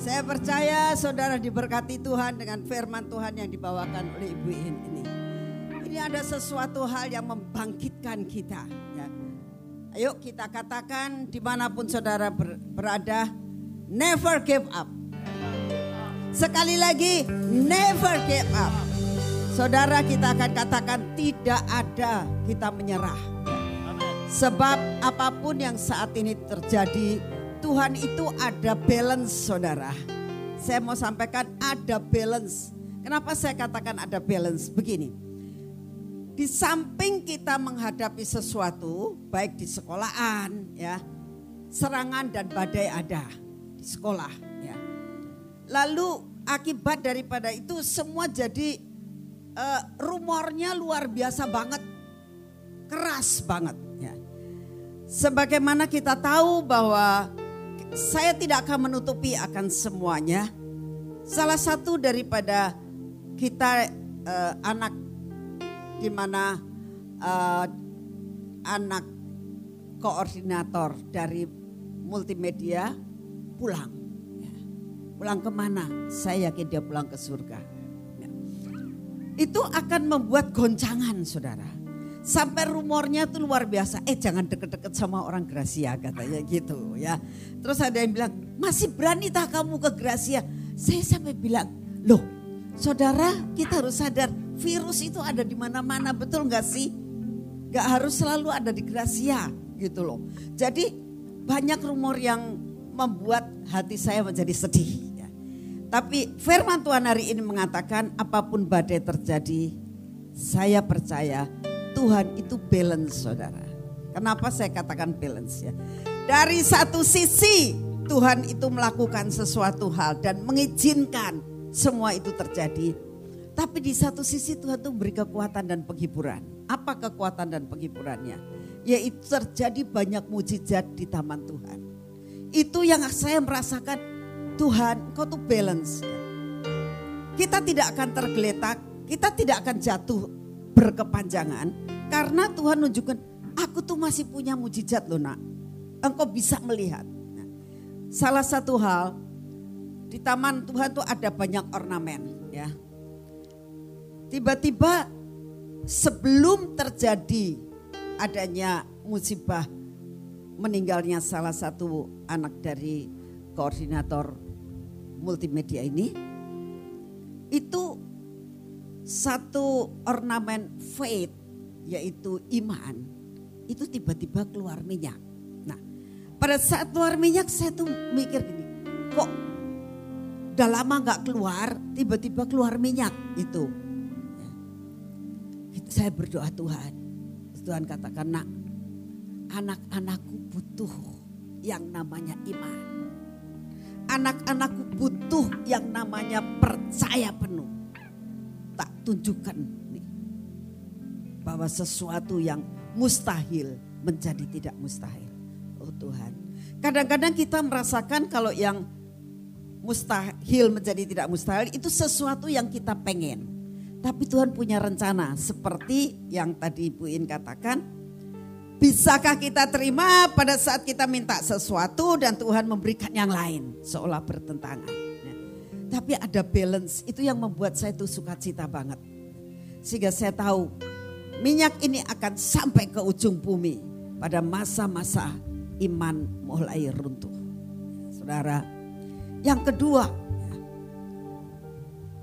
Saya percaya saudara diberkati Tuhan dengan firman Tuhan yang dibawakan oleh Ibu In ini. Ini ada sesuatu hal yang membangkitkan kita. Ya. Ayo kita katakan di mana pun saudara ber, berada, never give up. Sekali lagi, never give up. Saudara kita akan katakan tidak ada kita menyerah. Sebab apa pun yang saat ini terjadi, Tuhan itu ada balance saudara. Saya mau sampaikan ada balance. Kenapa saya katakan ada balance? Begini. Di samping kita menghadapi sesuatu, baik di sekolahan ya, serangan dan badai ada di sekolah ya. Lalu akibat daripada itu semua jadi uh, rumornya luar biasa banget, keras banget ya. Sebagaimana kita tahu bahwa saya tidak akan menutupi akan semuanya. Salah satu daripada kita uh, anak di mana uh, anak koordinator dari multimedia pulang. Ya. Pulang ke mana? Saya yakin dia pulang ke surga. Ya. Itu akan membuat goncangan saudara Sampai rumornya tuh luar biasa. Eh jangan deket-deket sama orang Gracia katanya gitu ya. Terus ada yang bilang, masih berani tak kamu ke Gracia? Saya sampai bilang, loh saudara kita harus sadar virus itu ada di mana-mana betul nggak sih? Gak harus selalu ada di Gracia gitu loh. Jadi banyak rumor yang membuat hati saya menjadi sedih. Ya. Tapi firman Tuhan hari ini mengatakan apa pun badai terjadi, saya percaya Tuhan itu balance saudara. Kenapa saya katakan balance ya? Dari satu sisi Tuhan itu melakukan sesuatu hal dan mengizinkan semua itu terjadi. Tapi di satu sisi Tuhan itu beri kekuatan dan penghiburan. Apa kekuatan dan penghiburannya? Yaitu terjadi banyak mujizat di taman Tuhan. Itu yang saya merasakan Tuhan kau tuh balance. Kita tidak akan tergeletak, kita tidak akan jatuh berkepanjangan karena Tuhan nunjukkan aku tuh masih punya mujizat loh nak. Engkau bisa melihat. Nah, salah satu hal di taman Tuhan tuh ada banyak ornamen ya. Tiba-tiba sebelum terjadi adanya musibah meninggalnya salah satu anak dari koordinator multimedia ini itu satu ornamen faith yaitu iman itu tiba-tiba keluar minyak. Nah, pada saat keluar minyak saya tuh mikir gini, kok udah lama nggak keluar, tiba-tiba keluar minyak itu. Ya. Saya berdoa Tuhan, Tuhan katakan nak, anak-anakku butuh yang namanya iman. Anak-anakku butuh yang namanya percaya penuh tak tunjukkan nih, bahwa sesuatu yang mustahil menjadi tidak mustahil. Oh Tuhan. Kadang-kadang kita merasakan kalau yang mustahil menjadi tidak mustahil itu sesuatu yang kita pengen. Tapi Tuhan punya rencana seperti yang tadi Ibu In katakan. Bisakah kita terima pada saat kita minta sesuatu dan Tuhan memberikan yang lain seolah bertentangan. Tapi ada balance, itu yang membuat saya tuh suka cita banget. Sehingga saya tahu minyak ini akan sampai ke ujung bumi pada masa-masa iman mulai runtuh. Saudara, yang kedua,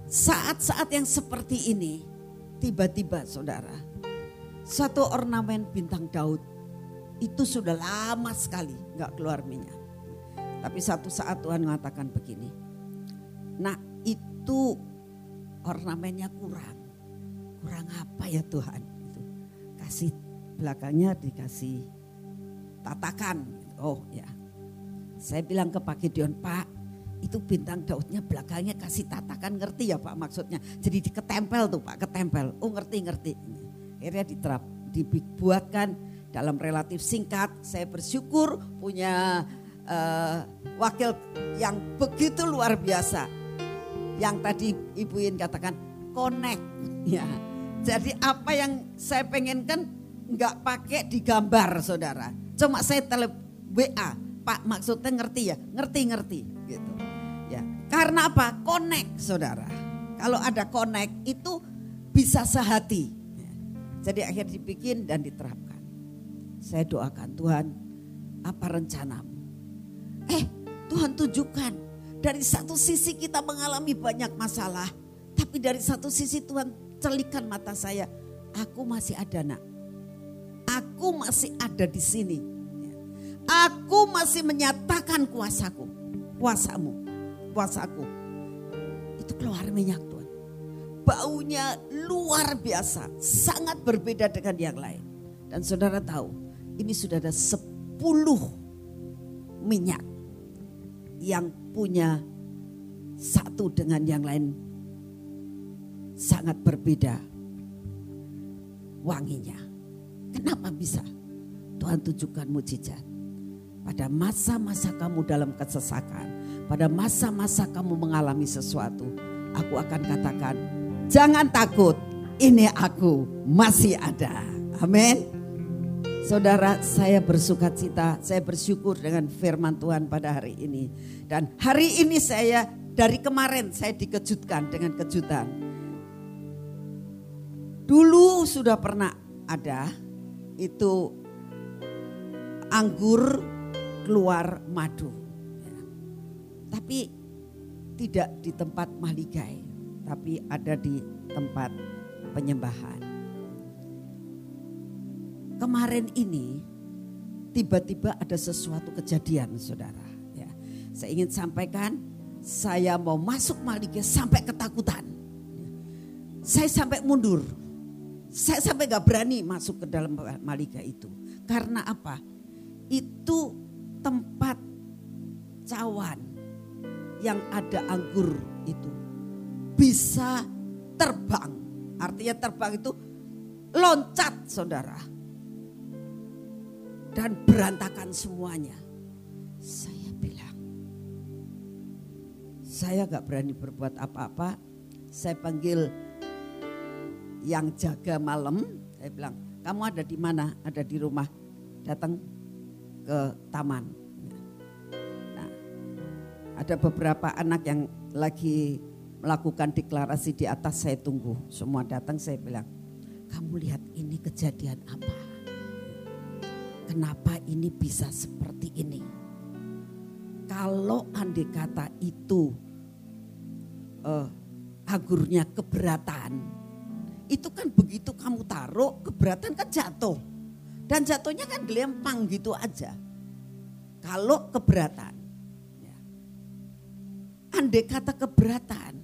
saat-saat yang seperti ini, tiba-tiba saudara, satu ornamen bintang Daud itu sudah lama sekali nggak keluar minyak. Tapi satu saat Tuhan mengatakan begini, Nah itu ornamennya kurang. Kurang apa ya Tuhan? Itu kasih belakangnya dikasih tatakan. Oh ya. Saya bilang ke Pak Gideon, Pak itu bintang Daudnya belakangnya kasih tatakan ngerti ya Pak maksudnya. Jadi diketempel tuh Pak, ketempel. Oh ngerti-ngerti. Akhirnya diterap, dibuatkan dalam relatif singkat. Saya bersyukur punya uh, wakil yang begitu luar biasa yang tadi Ibu In katakan connect ya. Jadi apa yang saya pengen kan nggak pakai digambar saudara. Cuma saya tele WA Pak maksudnya ngerti ya? Ngerti-ngerti gitu. Ya. Karena apa? Connect Saudara. Kalau ada connect itu bisa sehati. Ya. Jadi akhirnya dibikin dan diterapkan. Saya doakan Tuhan apa rencanamu? Eh Tuhan tunjukkan dari satu sisi kita mengalami banyak masalah. Tapi dari satu sisi Tuhan celikan mata saya. Aku masih ada nak. Aku masih ada di sini. Aku masih menyatakan kuasaku. Kuasamu. Kuasaku. Itu keluar minyak Tuhan. Baunya luar biasa. Sangat berbeda dengan yang lain. Dan saudara tahu ini sudah ada sepuluh minyak yang punya satu dengan yang lain sangat berbeda wanginya. Kenapa bisa? Tuhan tunjukkan mujizat. Pada masa-masa kamu dalam kesesakan, pada masa-masa kamu mengalami sesuatu, aku akan katakan, jangan takut, ini aku masih ada. Amin. Saudara, saya bersuka cita, saya bersyukur dengan firman Tuhan pada hari ini. Dan hari ini saya dari kemarin saya dikejutkan dengan kejutan. Dulu sudah pernah ada itu anggur keluar madu. Tapi tidak di tempat mahligai, tapi ada di tempat penyembahan kemarin ini tiba-tiba ada sesuatu kejadian saudara. Ya, saya ingin sampaikan saya mau masuk Malika sampai ketakutan. Ya. Saya sampai mundur. Saya sampai gak berani masuk ke dalam Malika itu. Karena apa? Itu tempat cawan yang ada anggur itu bisa terbang. Artinya terbang itu loncat saudara dan berantakan semuanya. Saya bilang, saya gak berani berbuat apa-apa. Saya panggil yang jaga malam. Saya bilang, kamu ada di mana? Ada di rumah. Datang ke taman. Nah, ada beberapa anak yang lagi melakukan deklarasi di atas. Saya tunggu. Semua datang. Saya bilang, kamu lihat ini kejadian apa? Kenapa ini bisa seperti ini. Kalau andai kata itu uh, agurnya keberatan, itu kan begitu kamu taruh keberatan kan jatuh. Dan jatuhnya kan gelempang gitu aja. Kalau keberatan. Ya. Andai kata keberatan,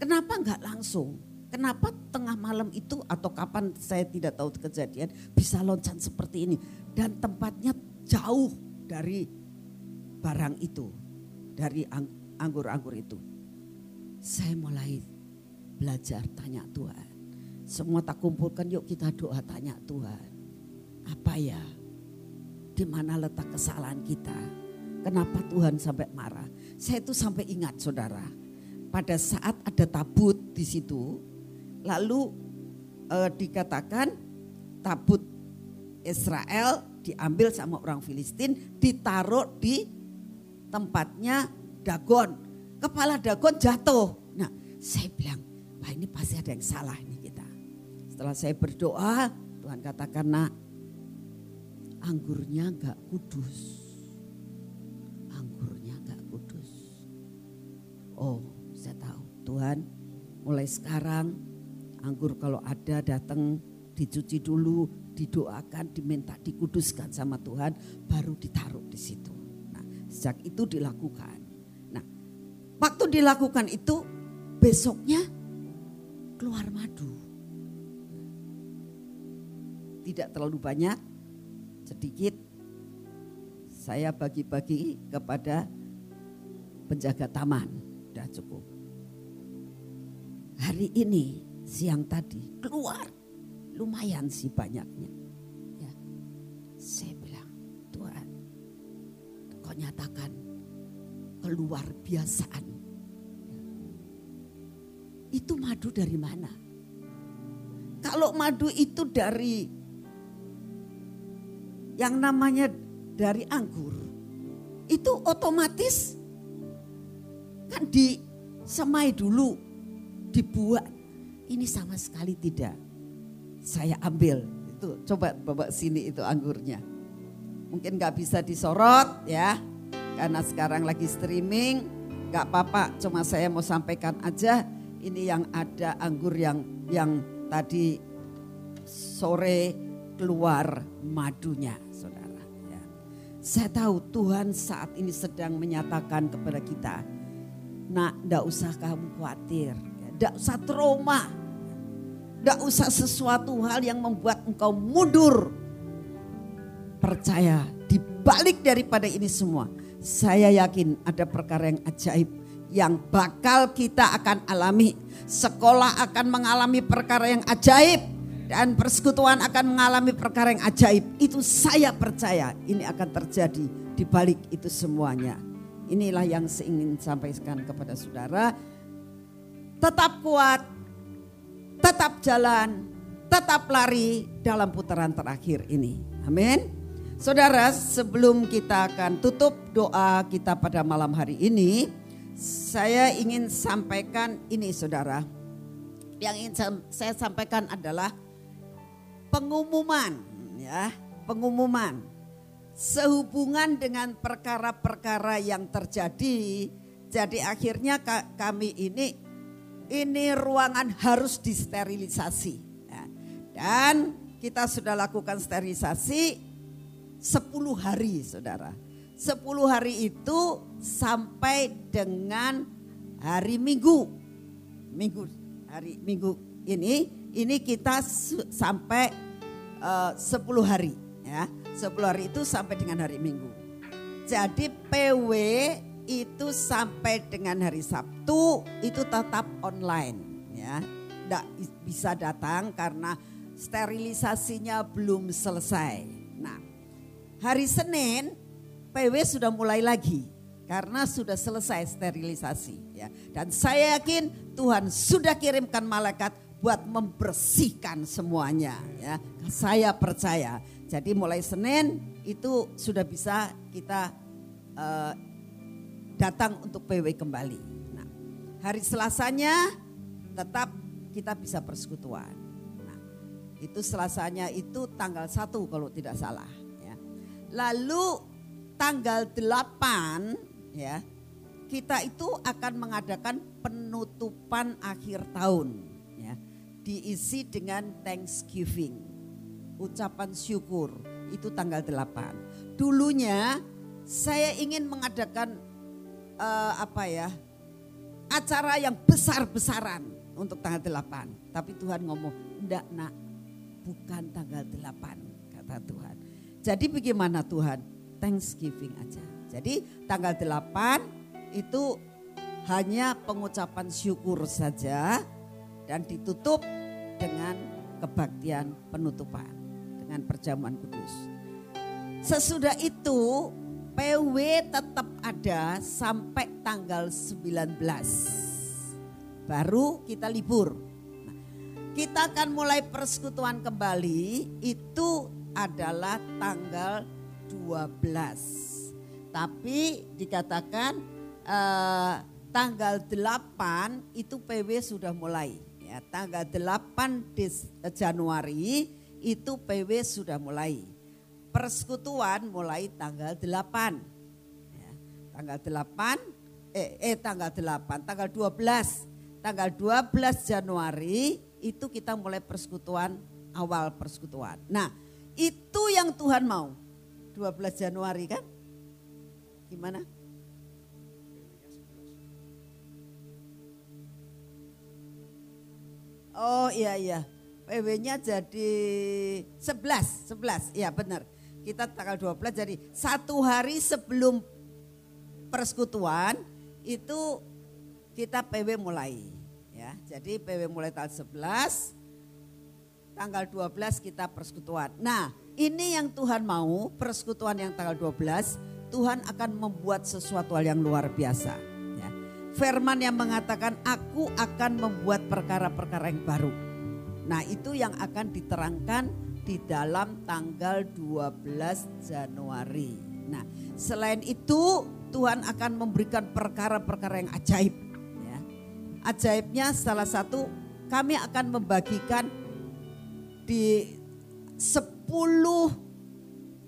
kenapa enggak langsung? Kenapa tengah malam itu atau kapan saya tidak tahu kejadian bisa loncat seperti ini dan tempatnya jauh dari barang itu, dari anggur-anggur itu. Saya mulai belajar tanya Tuhan. Semua tak kumpulkan yuk kita doa tanya Tuhan. Apa ya? Di mana letak kesalahan kita? Kenapa Tuhan sampai marah? Saya itu sampai ingat saudara. Pada saat ada tabut di situ, Lalu eh, dikatakan tabut Israel diambil sama orang Filistin, ditaruh di tempatnya Dagon. Kepala Dagon jatuh. Nah, saya bilang, wah ini pasti ada yang salah ini kita. Setelah saya berdoa, Tuhan katakan, nak, anggurnya gak kudus. Anggurnya gak kudus. Oh, saya tahu Tuhan mulai sekarang Anggur kalau ada datang dicuci dulu, didoakan, diminta dikuduskan sama Tuhan, baru ditaruh di situ. Nah, sejak itu dilakukan. Nah, waktu dilakukan itu besoknya keluar madu. Tidak terlalu banyak, sedikit saya bagi-bagi kepada penjaga taman. Sudah cukup. Hari ini siang tadi keluar lumayan sih banyaknya. Ya. Saya bilang, Tuhan, kau nyatakan keluar biasaan. Ya. Itu madu dari mana? Kalau madu itu dari yang namanya dari anggur, itu otomatis kan disemai dulu, dibuat. Ini sama sekali tidak. Saya ambil itu coba bawa sini itu anggurnya. Mungkin nggak bisa disorot ya, karena sekarang lagi streaming. Nggak apa-apa, cuma saya mau sampaikan aja ini yang ada anggur yang yang tadi sore keluar madunya, saudara. Ya. Saya tahu Tuhan saat ini sedang menyatakan kepada kita, nak, ndak usah kamu khawatir, ndak usah trauma, ndak usah sesuatu hal yang membuat engkau mundur. Percaya, di balik daripada ini semua, saya yakin ada perkara yang ajaib yang bakal kita akan alami. Sekolah akan mengalami perkara yang ajaib dan persekutuan akan mengalami perkara yang ajaib. Itu saya percaya ini akan terjadi di balik itu semuanya. Inilah yang saya ingin sampaikan kepada saudara. Tetap kuat, tetap jalan, tetap lari dalam putaran terakhir ini. Amin. Saudara, sebelum kita akan tutup doa kita pada malam hari ini, saya ingin sampaikan ini saudara. Yang ingin saya sampaikan adalah pengumuman ya, pengumuman sehubungan dengan perkara-perkara yang terjadi. Jadi akhirnya kami ini ini ruangan harus disterilisasi. Ya. Dan kita sudah lakukan sterilisasi 10 hari saudara. 10 hari itu sampai dengan hari Minggu. Minggu hari Minggu ini ini kita sampai uh, 10 hari ya. 10 hari itu sampai dengan hari Minggu. Jadi PW itu sampai dengan hari Sabtu itu tetap online ya. Tidak bisa datang karena sterilisasinya belum selesai. Hari Senin PW sudah mulai lagi karena sudah selesai sterilisasi ya. Dan saya yakin Tuhan sudah kirimkan malaikat buat membersihkan semuanya ya. Saya percaya. Jadi mulai Senin itu sudah bisa kita uh, datang untuk PW kembali. Nah, hari Selasanya tetap kita bisa persekutuan. Nah, itu Selasanya itu tanggal 1 kalau tidak salah. Lalu tanggal 8 ya kita itu akan mengadakan penutupan akhir tahun ya diisi dengan Thanksgiving ucapan syukur itu tanggal 8 dulunya saya ingin mengadakan uh, apa ya acara yang besar-besaran untuk tanggal 8 tapi Tuhan ngomong enggak nak bukan tanggal 8 kata Tuhan jadi bagaimana Tuhan? Thanksgiving aja. Jadi tanggal 8 itu hanya pengucapan syukur saja dan ditutup dengan kebaktian penutupan dengan perjamuan kudus. Sesudah itu PW tetap ada sampai tanggal 19. Baru kita libur. Nah, kita akan mulai persekutuan kembali itu adalah tanggal 12. Tapi dikatakan eh, tanggal 8 itu PW sudah mulai. Ya, tanggal 8 Des, eh, Januari itu PW sudah mulai. Persekutuan mulai tanggal 8. Ya, tanggal 8 eh, eh tanggal 8, tanggal 12. Tanggal 12 Januari itu kita mulai persekutuan awal persekutuan. Nah, itu yang Tuhan mau. 12 Januari kan? Gimana? Oh iya iya. PW-nya jadi 11, 11. Iya benar. Kita tanggal 12 jadi satu hari sebelum persekutuan itu kita PW mulai ya. Jadi PW mulai tanggal 11 tanggal 12 kita persekutuan. Nah, ini yang Tuhan mau, persekutuan yang tanggal 12, Tuhan akan membuat sesuatu hal yang luar biasa. Ya. Firman yang mengatakan, aku akan membuat perkara-perkara yang baru. Nah itu yang akan diterangkan di dalam tanggal 12 Januari. Nah, selain itu Tuhan akan memberikan perkara-perkara yang ajaib. Ya. Ajaibnya salah satu kami akan membagikan di 10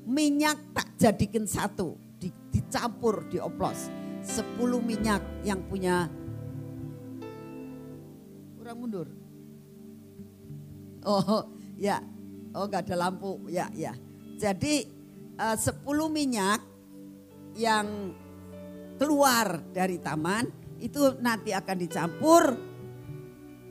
minyak tak jadikan satu, di, dicampur, dioplos. 10 minyak yang punya kurang mundur. Oh, ya. Oh, nggak ada lampu. Ya, ya. Jadi eh, 10 minyak yang keluar dari taman itu nanti akan dicampur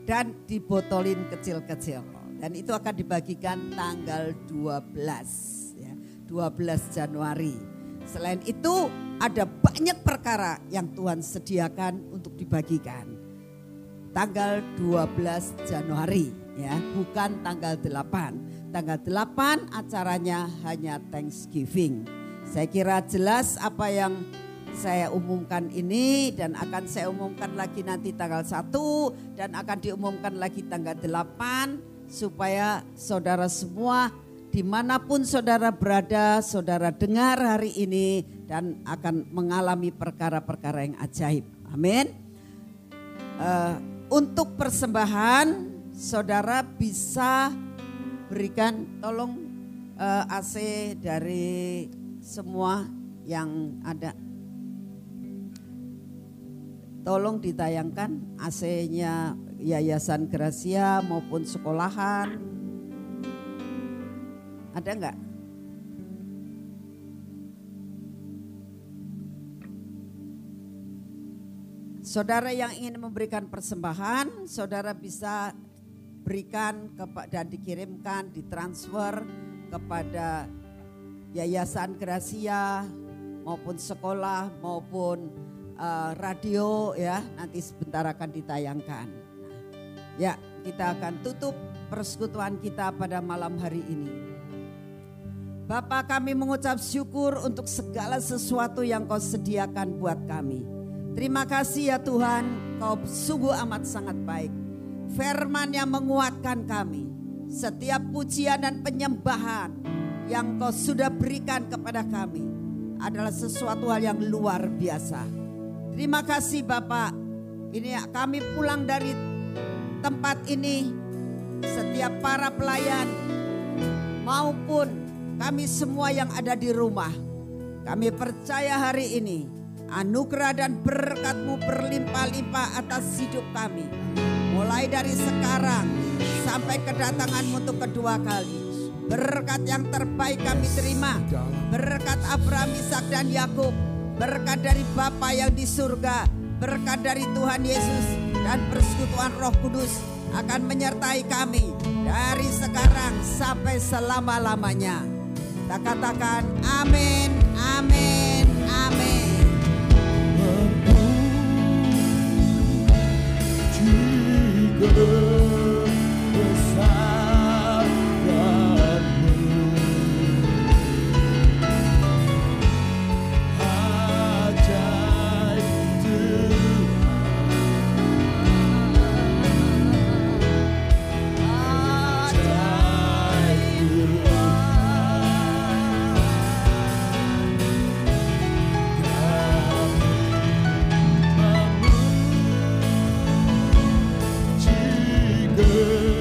dan dibotolin kecil-kecil. Dan itu akan dibagikan tanggal 12 ya, 12 Januari. Selain itu ada banyak perkara yang Tuhan sediakan untuk dibagikan. Tanggal 12 Januari ya, bukan tanggal 8. Tanggal 8 acaranya hanya Thanksgiving. Saya kira jelas apa yang saya umumkan ini dan akan saya umumkan lagi nanti tanggal 1 dan akan diumumkan lagi tanggal 8 supaya saudara semua di mana pun saudara berada, saudara dengar hari ini dan akan mengalami perkara-perkara yang ajaib. Amin. Uh, untuk persembahan, saudara bisa berikan tolong uh, eh, AC dari semua yang ada. Tolong ditayangkan AC-nya yayasan Gracia maupun sekolahan? Ada enggak? Saudara yang ingin memberikan persembahan, saudara bisa berikan dan dikirimkan, ditransfer kepada Yayasan Gracia maupun sekolah maupun uh, radio ya nanti sebentar akan ditayangkan. Ya, kita akan tutup persekutuan kita pada malam hari ini. Bapak kami mengucap syukur untuk segala sesuatu yang kau sediakan buat kami. Terima kasih ya Tuhan, kau sungguh amat sangat baik. Firman yang menguatkan kami. Setiap pujian dan penyembahan yang kau sudah berikan kepada kami adalah sesuatu hal yang luar biasa. Terima kasih Bapak. Ini kami pulang dari tempat ini setiap para pelayan maupun kami semua yang ada di rumah. Kami percaya hari ini anugerah dan berkatmu berlimpah-limpah atas hidup kami. Mulai dari sekarang sampai kedatanganmu untuk kedua kali. Berkat yang terbaik kami terima. Berkat Abraham, Ishak dan Yakub. Berkat dari Bapa yang di surga. Berkat dari Tuhan Yesus dan persekutuan Roh Kudus akan menyertai kami dari sekarang sampai selama-lamanya. Kita katakan amin, amin, amin. Jika good.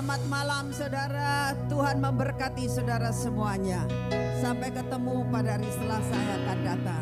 Selamat malam saudara, Tuhan memberkati saudara semuanya. Sampai ketemu pada hari setelah saya akan datang.